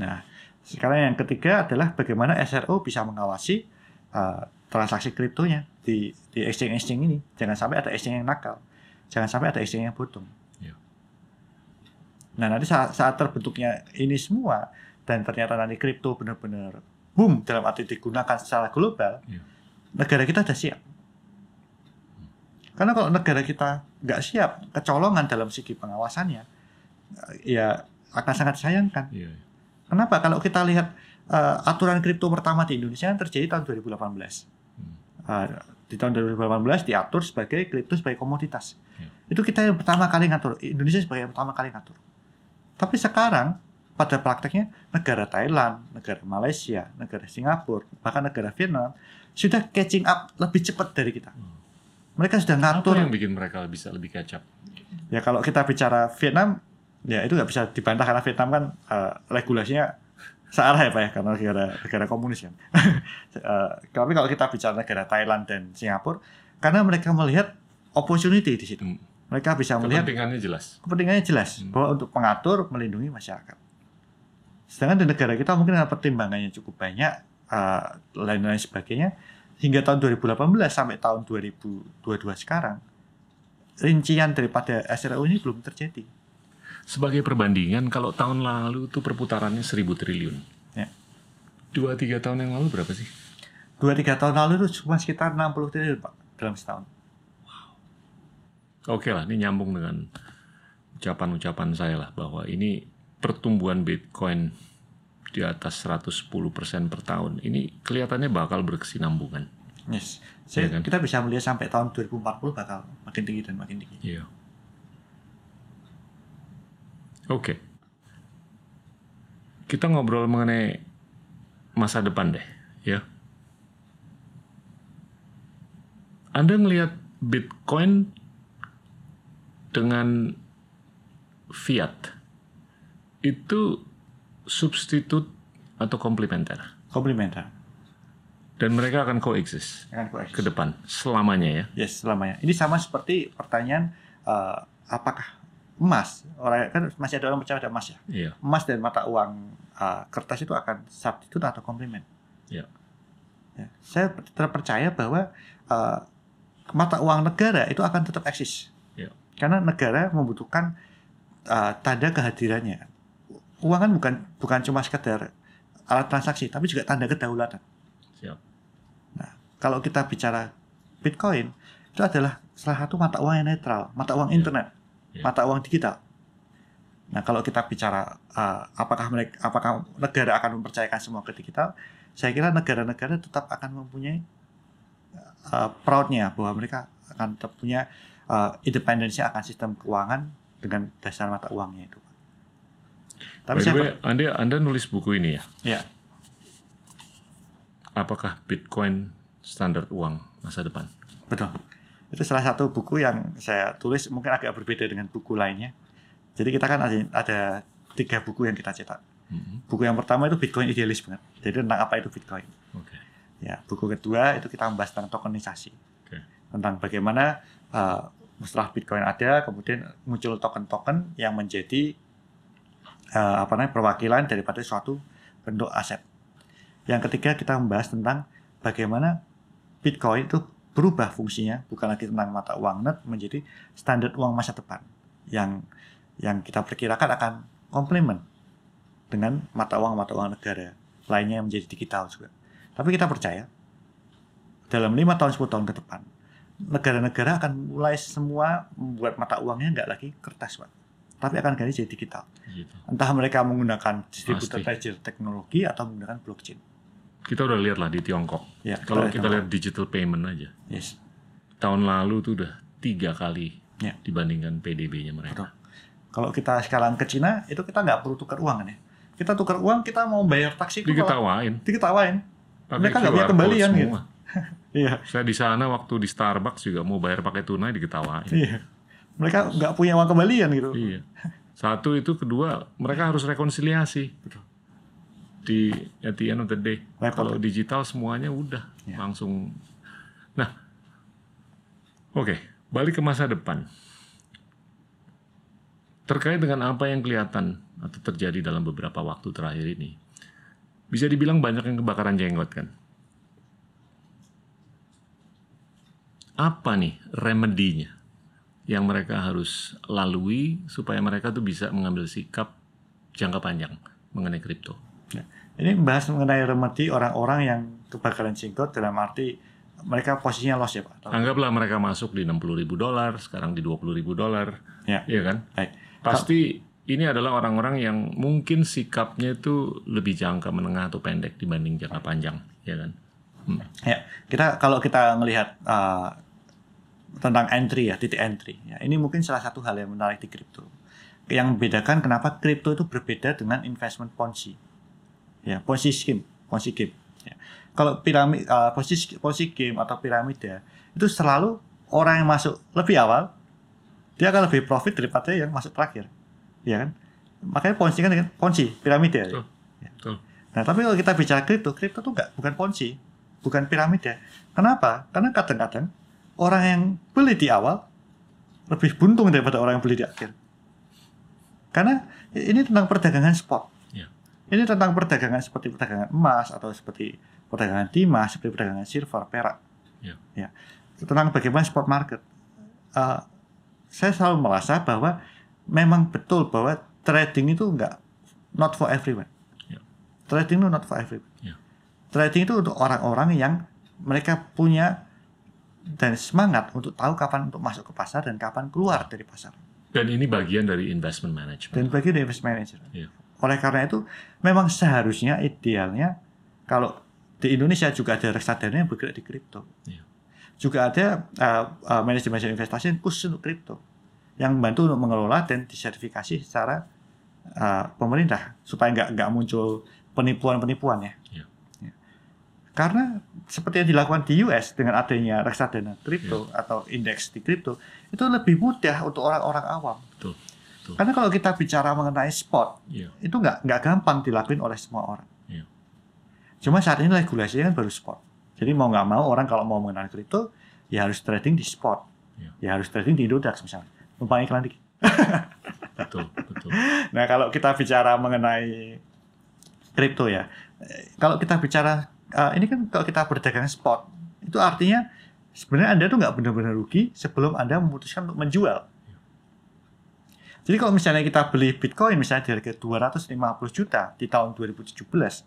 Nah, sekarang yang ketiga adalah bagaimana SRO bisa mengawasi uh, transaksi kriptonya di di exchange-exchange ini. Jangan sampai ada exchange yang nakal. Jangan sampai ada exchange yang bodong. Ya. Nah, nanti saat, saat terbentuknya ini semua dan ternyata nanti kripto benar-benar boom dalam arti digunakan secara global, Iya. negara kita sudah siap. Karena kalau negara kita nggak siap, kecolongan dalam segi pengawasannya, ya akan sangat disayangkan. Iya. Kenapa? Kalau kita lihat eh, aturan kripto pertama di Indonesia kan terjadi tahun 2018. Hmm. Eh, di tahun 2018 diatur sebagai kripto sebagai komoditas. Ya. Itu kita yang pertama kali ngatur. Indonesia sebagai yang pertama kali ngatur. Tapi sekarang pada prakteknya negara Thailand, negara Malaysia, negara Singapura, bahkan negara Vietnam sudah catching up lebih cepat dari kita. Hmm. Mereka sudah Apa ngatur. yang bikin mereka bisa lebih up? Ya kalau kita bicara Vietnam, ya itu nggak bisa dibantah karena Vietnam kan eh, regulasinya searah ya pak ya karena negara negara komunis kan. [laughs] Eh, tapi kalau kita bicara negara Thailand dan Singapura, karena mereka melihat opportunity di situ. Hmm. Mereka bisa melihat Kepentingannya jelas. kepentingannya jelas Hmm. bahwa untuk mengatur melindungi masyarakat. Sedangkan di negara kita mungkin karena pertimbangannya cukup banyak eh, lain-lain sebagainya hingga tahun 2018 sampai tahun 2022 sekarang rincian daripada SRO ini belum terjadi. Sebagai perbandingan, kalau tahun lalu itu perputarannya 1000 triliun. Ya. Dua tiga tahun yang lalu berapa sih? Dua tiga tahun lalu itu cuma sekitar 60 triliun pak dalam setahun. Oke lah, ini nyambung dengan ucapan-ucapan saya lah bahwa ini pertumbuhan Bitcoin di atas 110% per tahun, ini kelihatannya bakal berkesinambungan. Yes. Saya, Iya kan? Kita bisa melihat sampai tahun 2040 bakal makin tinggi dan makin tinggi. Iya. Oke. Kita ngobrol mengenai masa depan deh, ya. Anda melihat Bitcoin dengan fiat itu substitut atau komplementer Komplementer. dan mereka akan coexist Akan coexist. ke depan selamanya ya. Yes, selamanya. Ini sama seperti pertanyaan eh, apakah emas orang kan masih ada orang percaya ada emas ya. Iya. Emas dan mata uang eh, kertas itu akan substitut atau komplement. Iya. Ya, saya terpercaya bahwa eh, mata uang negara itu akan tetap eksis. Iya. Karena negara membutuhkan eh, tanda kehadirannya. Uang kan bukan bukan cuma sekedar alat transaksi, tapi juga tanda kedaulatan. Siap. Nah, kalau kita bicara Bitcoin, itu adalah salah satu mata uang yang netral, mata uang Iya. internet, Iya. mata uang digital. Nah, kalau kita bicara uh, apakah mereka, apakah negara akan mempercayakan semua ke digital, saya kira negara-negara tetap akan mempunyai uh, proudnya bahwa mereka akan tetap punya uh, independensi akan sistem keuangan dengan dasar mata uangnya itu. Tapi By saya way, Anda Anda nulis buku ini ya. ya, Apakah Bitcoin standar uang masa depan? Betul. Itu salah satu buku yang saya tulis mungkin agak berbeda dengan buku lainnya. Jadi kita kan ada, ada tiga buku yang kita cetak. Mhm. Buku yang pertama itu Bitcoin idealis banget. Jadi tentang apa itu Bitcoin. Oke. Ya, buku kedua itu kita membahas tentang tokenisasi. Oke. Tentang bagaimana uh, setelah Bitcoin ada, kemudian muncul token-token yang menjadi uh, apa namanya perwakilan daripada suatu bentuk aset. Yang ketiga kita membahas tentang bagaimana Bitcoin itu berubah fungsinya, bukan lagi tentang mata uang net menjadi standar uang masa depan yang yang kita perkirakan akan komplement dengan mata uang mata uang negara lainnya yang menjadi digital juga. Tapi kita percaya dalam lima tahun 10 tahun ke depan negara-negara akan mulai semua membuat mata uangnya nggak lagi kertas, Pak. Tapi akan ganti jadi digital. Gitu. Entah mereka menggunakan distributed Pasti. ledger teknologi atau menggunakan blockchain. Kita udah lihat lah di Tiongkok. Ya, Kalau kita kita lihat. digital payment aja, Yes. tahun lalu tuh udah tiga kali Ya. dibandingkan PDB-nya mereka. Kalau kita sekarang ke Cina, itu kita nggak perlu tukar uang kan ya. Kita tukar uang, kita mau bayar taksi itu malah Diketawain. diketawain. pakai Mereka nggak punya kembalian gitu. [laughs] Iya, Saya di sana waktu di Starbucks juga mau bayar pakai tunai diketawain. iya. Mereka nggak punya uang kembalian gitu. Iya. Satu itu, kedua mereka harus rekonsiliasi. Di at the end of the day. Repot. Kalau digital semuanya udah Ya. langsung. Nah, oke, balik ke masa depan. Terkait dengan apa yang kelihatan atau terjadi dalam beberapa waktu terakhir ini, bisa dibilang banyak yang kebakaran jenggot kan? Apa nih remedinya yang mereka harus lalui supaya mereka tuh bisa mengambil sikap jangka panjang mengenai kripto? Ini membahas mengenai remedi orang-orang yang kebakaran jenggot dalam arti mereka posisinya loss ya Pak. Atau- Anggaplah mereka masuk di 60 ribu dolar, sekarang di 20 ribu dolar, Ya, iya kan? baik. Pasti ini adalah orang-orang yang mungkin sikapnya itu lebih jangka menengah atau pendek dibanding jangka panjang, ya kan? Hmm. Ya, kita kalau kita melihat uh, tentang entry ya, titik entry. Ya, ini mungkin salah satu hal yang menarik di kripto. Yang membedakan kenapa kripto itu berbeda dengan investment ponzi. Ya, ponzi scheme, ponzi game. Ya. Kalau piramid, uh, ponzi, ponzi game atau piramida itu selalu orang yang masuk lebih awal dia akan lebih profit daripada yang masuk terakhir, ya kan? Makanya ponzi kan dengan ponzi piramida. Betul. Nah, tapi kalau kita bicara kripto, kripto itu enggak, bukan ponzi, bukan piramida. Kenapa? Karena kadang-kadang orang yang beli di awal lebih buntung daripada orang yang beli di akhir. Karena ini tentang perdagangan spot. Ya. Ini tentang perdagangan seperti perdagangan emas atau seperti perdagangan timah, seperti perdagangan silver, perak. Ya. Ya. Tentang bagaimana spot market. Eh, saya selalu merasa bahwa memang betul bahwa trading itu enggak not for everyone. Ya. Trading itu not for everyone. Ya. Trading itu untuk orang-orang yang mereka punya dan semangat untuk tahu kapan untuk masuk ke pasar dan kapan keluar dari pasar. Dan ini bagian dari investment management. Dan bagi dari investment manager. Iya. Oleh karena itu, memang seharusnya idealnya kalau di Indonesia juga ada reksadana yang bergerak di kripto. Iya. Juga ada uh, uh, manajemen investasi yang khusus untuk kripto yang membantu untuk mengelola dan disertifikasi secara uh, pemerintah supaya nggak nggak muncul penipuan-penipuan. Ya. Karena seperti yang dilakukan di US dengan adanya reksadana kripto atau indeks di kripto itu lebih mudah untuk orang-orang awam. Betul. Betul. Karena kalau kita bicara mengenai spot Iya. itu nggak nggak gampang dilakuin oleh semua orang. Iya. Cuma saat ini regulasinya kan baru spot. Jadi mau nggak mau orang kalau mau mengenal kripto ya harus trading di spot. Iya. Ya harus trading di Indodax misalnya. Numpang iklan dikit. [laughs] Betul, betul. Nah kalau kita bicara mengenai kripto ya, eh, kalau kita bicara eh, ini kan kalau kita berdagang spot itu artinya sebenarnya anda tuh nggak benar-benar rugi sebelum anda memutuskan untuk menjual. Jadi kalau misalnya kita beli Bitcoin misalnya di harga 250 juta di tahun 2017,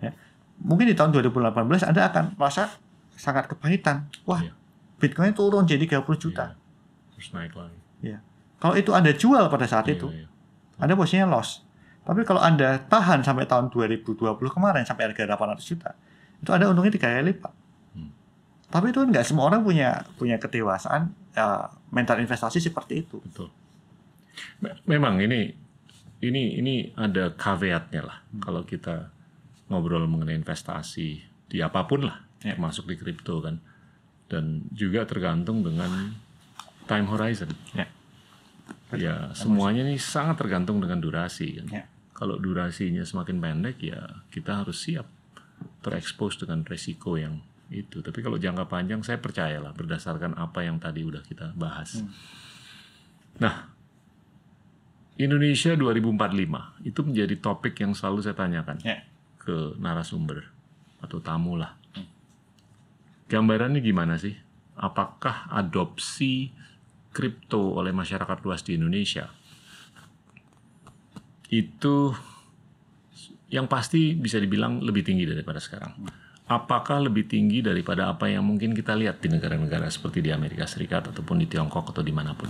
ya, mungkin di tahun 2018 anda akan merasa sangat kepahitan. Wah, Iya. Bitcoin turun jadi 30 juta. Iya. Terus naik lagi. Kalau itu anda jual pada saat Iya, itu, iya. Anda posisinya loss. Tapi kalau Anda tahan sampai tahun 2020 kemarin sampai harga 800 juta, itu Anda untungnya tiga kali lipat. Hmm. Tapi itu kan nggak semua orang punya punya kedewasaan uh, mental investasi seperti itu. Betul. Me- Memang ini ini ini ada caveatnya lah Hmm. kalau kita ngobrol mengenai investasi di apa pun lah, Ya. termasuk di kripto kan, dan juga tergantung dengan time horizon. Ya. Ya semuanya ini sangat tergantung dengan durasi kan. Ya. Kalau durasinya semakin pendek ya kita harus siap terekspos dengan resiko yang itu. Tapi kalau jangka panjang saya percayalah berdasarkan apa yang tadi udah kita bahas. Hmm. Nah, Indonesia 2045 itu menjadi topik yang selalu saya tanyakan Ya. ke narasumber atau tamu lah. Gambarannya gimana sih? Apakah adopsi kripto oleh masyarakat luas di Indonesia itu yang pasti bisa dibilang lebih tinggi daripada sekarang. Apakah lebih tinggi daripada apa yang mungkin kita lihat di negara-negara seperti di Amerika Serikat ataupun di Tiongkok atau di mana pun?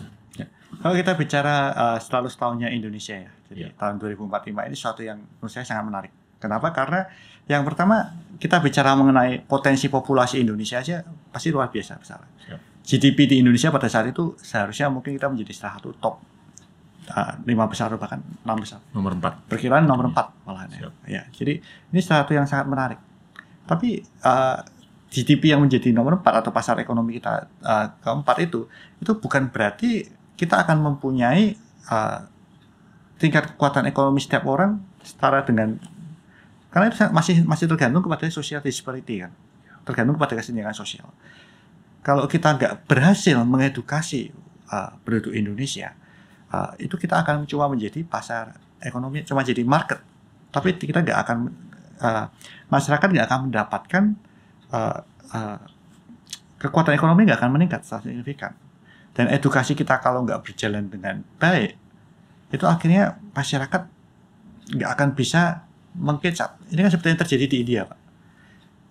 Kalau kita bicara uh, selalu setahunnya Indonesia ya, jadi Ya. tahun 2045 ini suatu yang menurut saya sangat menarik. Kenapa? Karena yang pertama kita bicara mengenai potensi populasi Indonesia aja pasti luar biasa besar. Siap. GDP di Indonesia pada saat itu seharusnya mungkin kita menjadi salah satu top uh, lima besar bahkan enam besar. Nomor 4. Perkiraan nomor 4 malahan ya. Siap. ya. Jadi ini sesuatu yang sangat menarik. Tapi uh, GDP yang menjadi nomor 4 atau pasar ekonomi kita uh, keempat itu itu bukan berarti kita akan mempunyai uh, tingkat kekuatan ekonomi setiap orang setara dengan karena itu masih masih tergantung kepada social disparity kan. Tergantung kepada kesenjangan sosial. Kalau kita nggak berhasil mengedukasi uh, penduduk Indonesia, uh, itu kita akan cuma menjadi pasar ekonomi, cuma jadi market. Tapi kita nggak akan uh, masyarakat nggak akan mendapatkan uh, uh, kekuatan ekonomi nggak akan meningkat secara signifikan. Dan edukasi kita kalau nggak berjalan dengan baik, itu akhirnya masyarakat nggak akan bisa mengkecap. Ini kan seperti yang terjadi di India, Pak.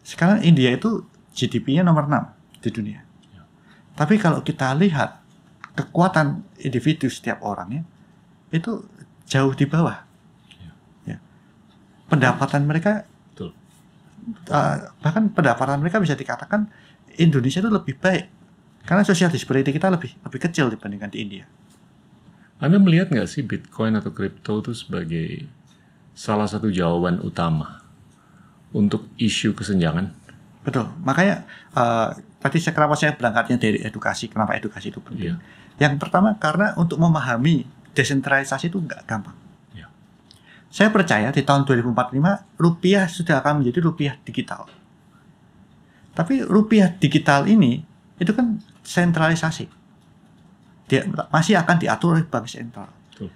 Sekarang India itu GDP-nya nomor 6 di dunia. Tapi kalau kita lihat kekuatan individu setiap orangnya itu jauh di bawah. Ya. Pendapatan mereka Betul. uh, bahkan pendapatan mereka bisa dikatakan Indonesia itu lebih baik karena social disparity kita lebih lebih kecil dibandingkan di India. Anda melihat nggak sih Bitcoin atau kripto itu sebagai salah satu jawaban utama untuk isu kesenjangan? Betul. Makanya uh, tadi saya kenapa saya berangkatnya dari edukasi, kenapa edukasi itu penting. Iya. Yang pertama karena untuk memahami desentralisasi itu nggak gampang. Iya. Saya percaya di tahun 2045 rupiah sudah akan menjadi rupiah digital. Tapi rupiah digital ini itu kan sentralisasi. Dia masih akan diatur oleh bank sentral. Betul.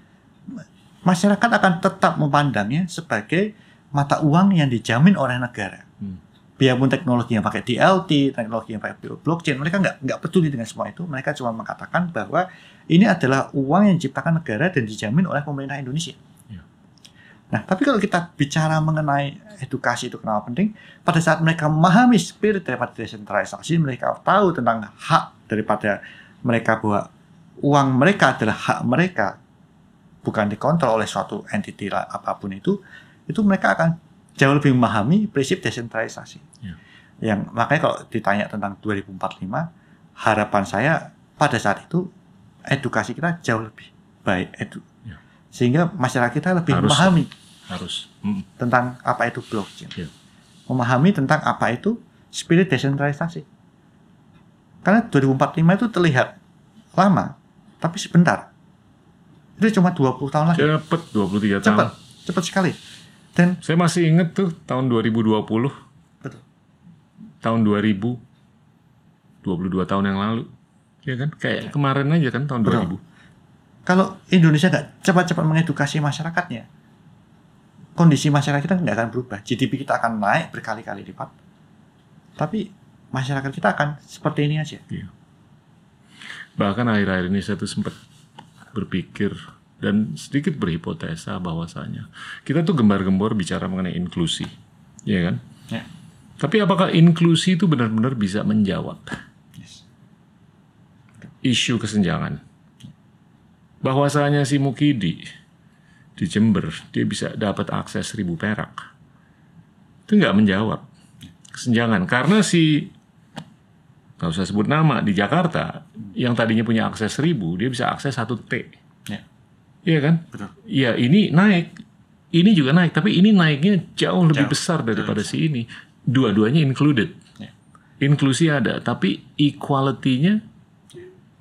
Masyarakat akan tetap memandangnya sebagai mata uang yang dijamin oleh negara. Hmm. Biarpun teknologi yang pakai DLT, teknologi yang pakai blockchain, mereka nggak nggak peduli dengan semua itu. Mereka cuma mengatakan bahwa ini adalah uang yang diciptakan negara dan dijamin oleh pemerintah Indonesia. Ya. Nah, tapi kalau kita bicara mengenai edukasi itu kenapa penting, pada saat mereka memahami spirit daripada desentralisasi, mereka tahu tentang hak daripada mereka bahwa uang mereka adalah hak mereka, bukan dikontrol oleh suatu entity lah, apa pun itu, itu mereka akan jauh lebih memahami prinsip desentralisasi. Ya. Yang makanya kalau ditanya tentang 2045, harapan saya pada saat itu edukasi kita jauh lebih baik, edu, Ya. sehingga masyarakat kita lebih Harus. memahami Harus. Mm. tentang apa itu blockchain, Ya. memahami tentang apa itu spirit desentralisasi. Karena 2045 itu terlihat lama, tapi sebentar. Itu cuma 20 tahun lagi. Cepet 23 tahun. Cepat, cepat sekali. Dan Saya masih inget tuh tahun 2020. Betul. Tahun 2000. 22 tahun yang lalu. Ya kan? Kayak kemarin aja kan tahun Betul. 2000. kalau Indonesia nggak cepat-cepat mengedukasi masyarakatnya, kondisi masyarakat kita nggak akan berubah. GDP kita akan naik berkali-kali lipat. Tapi masyarakat kita akan seperti ini aja. Bahkan akhir-akhir ini saya tuh sempat berpikir dan sedikit berhipotesa bahwasanya kita tuh gembar-gembor bicara mengenai inklusi, ya kan? Ya. Tapi apakah inklusi itu benar-benar bisa menjawab Yes. isu kesenjangan? Bahwasanya si Mukidi di Jember dia bisa dapat akses ribu perak, itu nggak menjawab kesenjangan karena si nggak usah sebut nama di Jakarta yang tadinya punya akses seribu dia bisa akses satu T Ya. Iya kan Betul. iya ini naik ini juga naik tapi ini naiknya jauh lebih Jauh. besar daripada si ini dua-duanya included Ya. inklusi ada tapi equality-nya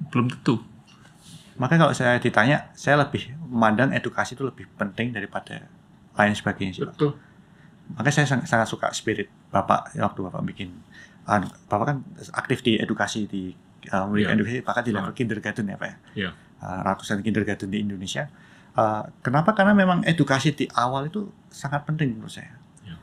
belum tentu Makanya kalau saya ditanya, saya lebih memandang edukasi itu lebih penting daripada lain sebagainya sih, betul Makanya saya sangat, sangat suka spirit Bapak waktu Bapak bikin anu, Bapak kan aktif di edukasi di uh, memberikan Iya. edukasi bahkan di level Sangat. kindergarten ya Pak ya. Iya. Uh, ratusan kindergarten di Indonesia. Uh, kenapa? Karena memang edukasi di awal itu sangat penting menurut saya. Iya.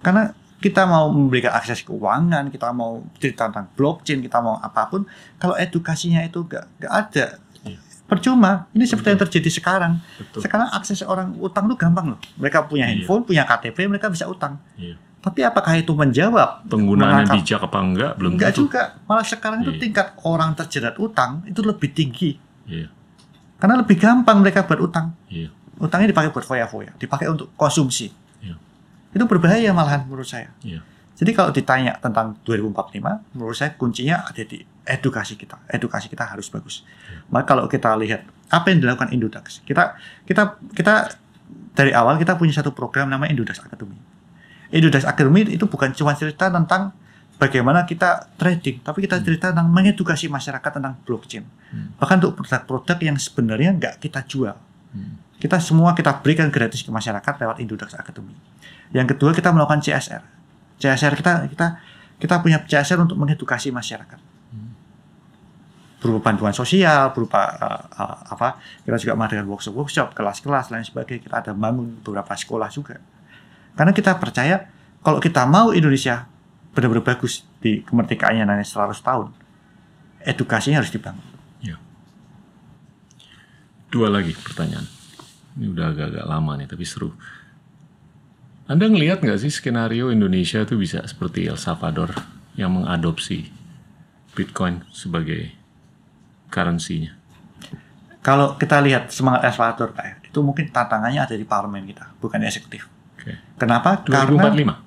Karena kita mau memberikan akses keuangan, kita mau cerita tentang blockchain, kita mau apa pun, kalau edukasinya itu gak, gak ada, Iya. percuma. Ini seperti yang terjadi sekarang. betul Sekarang akses orang utang tuh gampang loh. Mereka punya Iya. handphone, punya KTP, mereka bisa utang. Iya. Tapi apakah itu menjawab? penggunaannya menangkap? bijak apa enggak belum Enggak tentu juga. Malah sekarang itu Iya. tingkat orang terjerat utang itu lebih tinggi. Iya Karena lebih gampang mereka berutang. iya Utangnya dipakai buat foya-foya, dipakai untuk konsumsi. Iya. Itu berbahaya malahan menurut saya. Iya. Jadi kalau ditanya tentang 2045, menurut saya kuncinya ada di edukasi kita. Edukasi kita harus bagus. Iya. Maka kalau kita lihat apa yang dilakukan Indodax, kita kita kita dari awal kita punya satu program namanya Indodax Academy. Indodax Academy itu bukan cuma cerita tentang bagaimana kita trading, tapi kita cerita tentang mengedukasi masyarakat tentang blockchain. Hmm. Bahkan untuk produk-produk yang sebenarnya nggak kita jual. Hmm. Kita semua kita berikan gratis ke masyarakat lewat Indodax Academy. Yang kedua kita melakukan CSR. CSR kita kita kita punya CSR untuk mengedukasi masyarakat. Berupa bantuan sosial, berupa uh, uh, apa? Kita juga mengadakan workshop-workshop, kelas-kelas lain sebagainya. Kita ada bangun beberapa sekolah juga. Karena kita percaya kalau kita mau Indonesia benar-benar bagus di kemerdekaannya nanti 100 tahun, edukasinya harus dibangun. Dua lagi pertanyaan. Ini udah agak-agak lama nih, tapi seru. Anda ngelihat nggak sih skenario Indonesia itu bisa seperti El Salvador yang mengadopsi Bitcoin sebagai currency-nya? Kalau kita lihat semangat El Salvador, ya, itu mungkin tantangannya ada di parlemen kita, bukan di eksekutif. Oke. Kenapa? 2045. Karena 2045.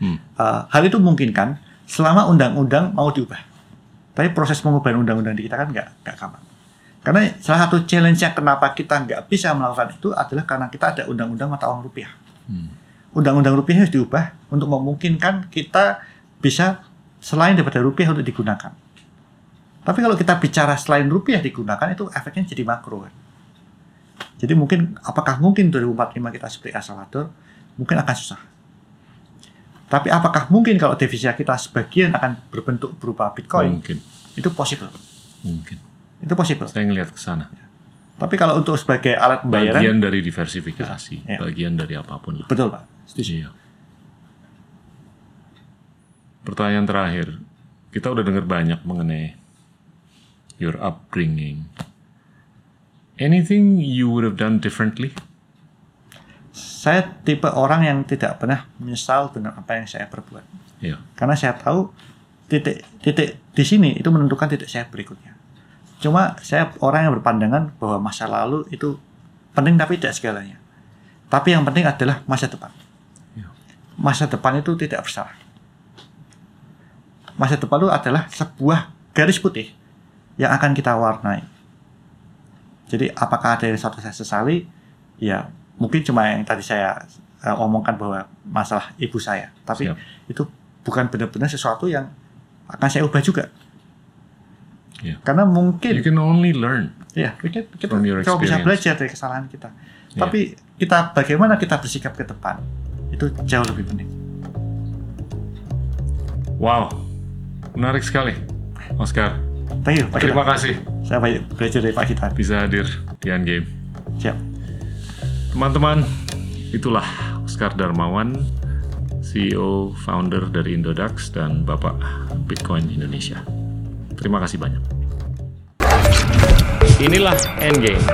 Hmm. Uh, hal itu memungkinkan selama undang-undang mau diubah. Tapi proses pengubahan undang-undang di kita kan nggak nggak gampang. Karena salah satu challenge yang kenapa kita nggak bisa melakukan itu adalah karena kita ada undang-undang mata uang rupiah. Hmm. Undang-undang rupiah harus diubah untuk memungkinkan kita bisa selain daripada rupiah untuk digunakan. Tapi kalau kita bicara selain rupiah digunakan itu efeknya jadi makro kan. Jadi mungkin apakah mungkin 2045 kita seperti El Salvador? Mungkin akan susah. Tapi apakah mungkin kalau devisa kita sebagian akan berbentuk berupa Bitcoin? Mungkin. Itu possible. Mungkin. Itu possible. Saya ngelihat ke sana. Tapi kalau untuk sebagai alat pembayaran, Bagian dari diversifikasi, Ya. bagian dari apa pun lah. betul Pak. Setuju. Iya. Pertanyaan terakhir, kita udah dengar banyak mengenai your upbringing. Anything you would have done differently? Saya tipe orang yang tidak pernah menyesal dengan apa yang saya perbuat. Iya. Karena saya tahu titik titik di sini itu menentukan titik saya berikutnya. Cuma saya orang yang berpandangan bahwa masa lalu itu penting tapi tidak segalanya. Tapi yang penting adalah masa depan. Ya. Masa depan itu tidak bersalah. Masa depan itu adalah sebuah garis putih yang akan kita warnai. Jadi apakah ada yang suatu saya sesali? Ya mungkin cuma yang tadi saya eh, omongkan bahwa masalah ibu saya. Tapi Siap. itu bukan benar-benar sesuatu yang akan saya ubah juga. Ya. Karena mungkin You can only learn. Ya, kita, kita From your cuma bisa belajar dari kesalahan kita. Ya. Tapi kita bagaimana kita bersikap ke depan itu jauh lebih penting. Wow, menarik sekali, Oscar. Thank you, Pak Terima Kita. kasih Saya banyak belajar dari Pak Kita. bisa hadir di Endgame. Siap. Teman-teman, itulah Oscar Darmawan, CEO founder dari Indodax dan Bapak Bitcoin Indonesia. Terima kasih banyak. Inilah Endgame,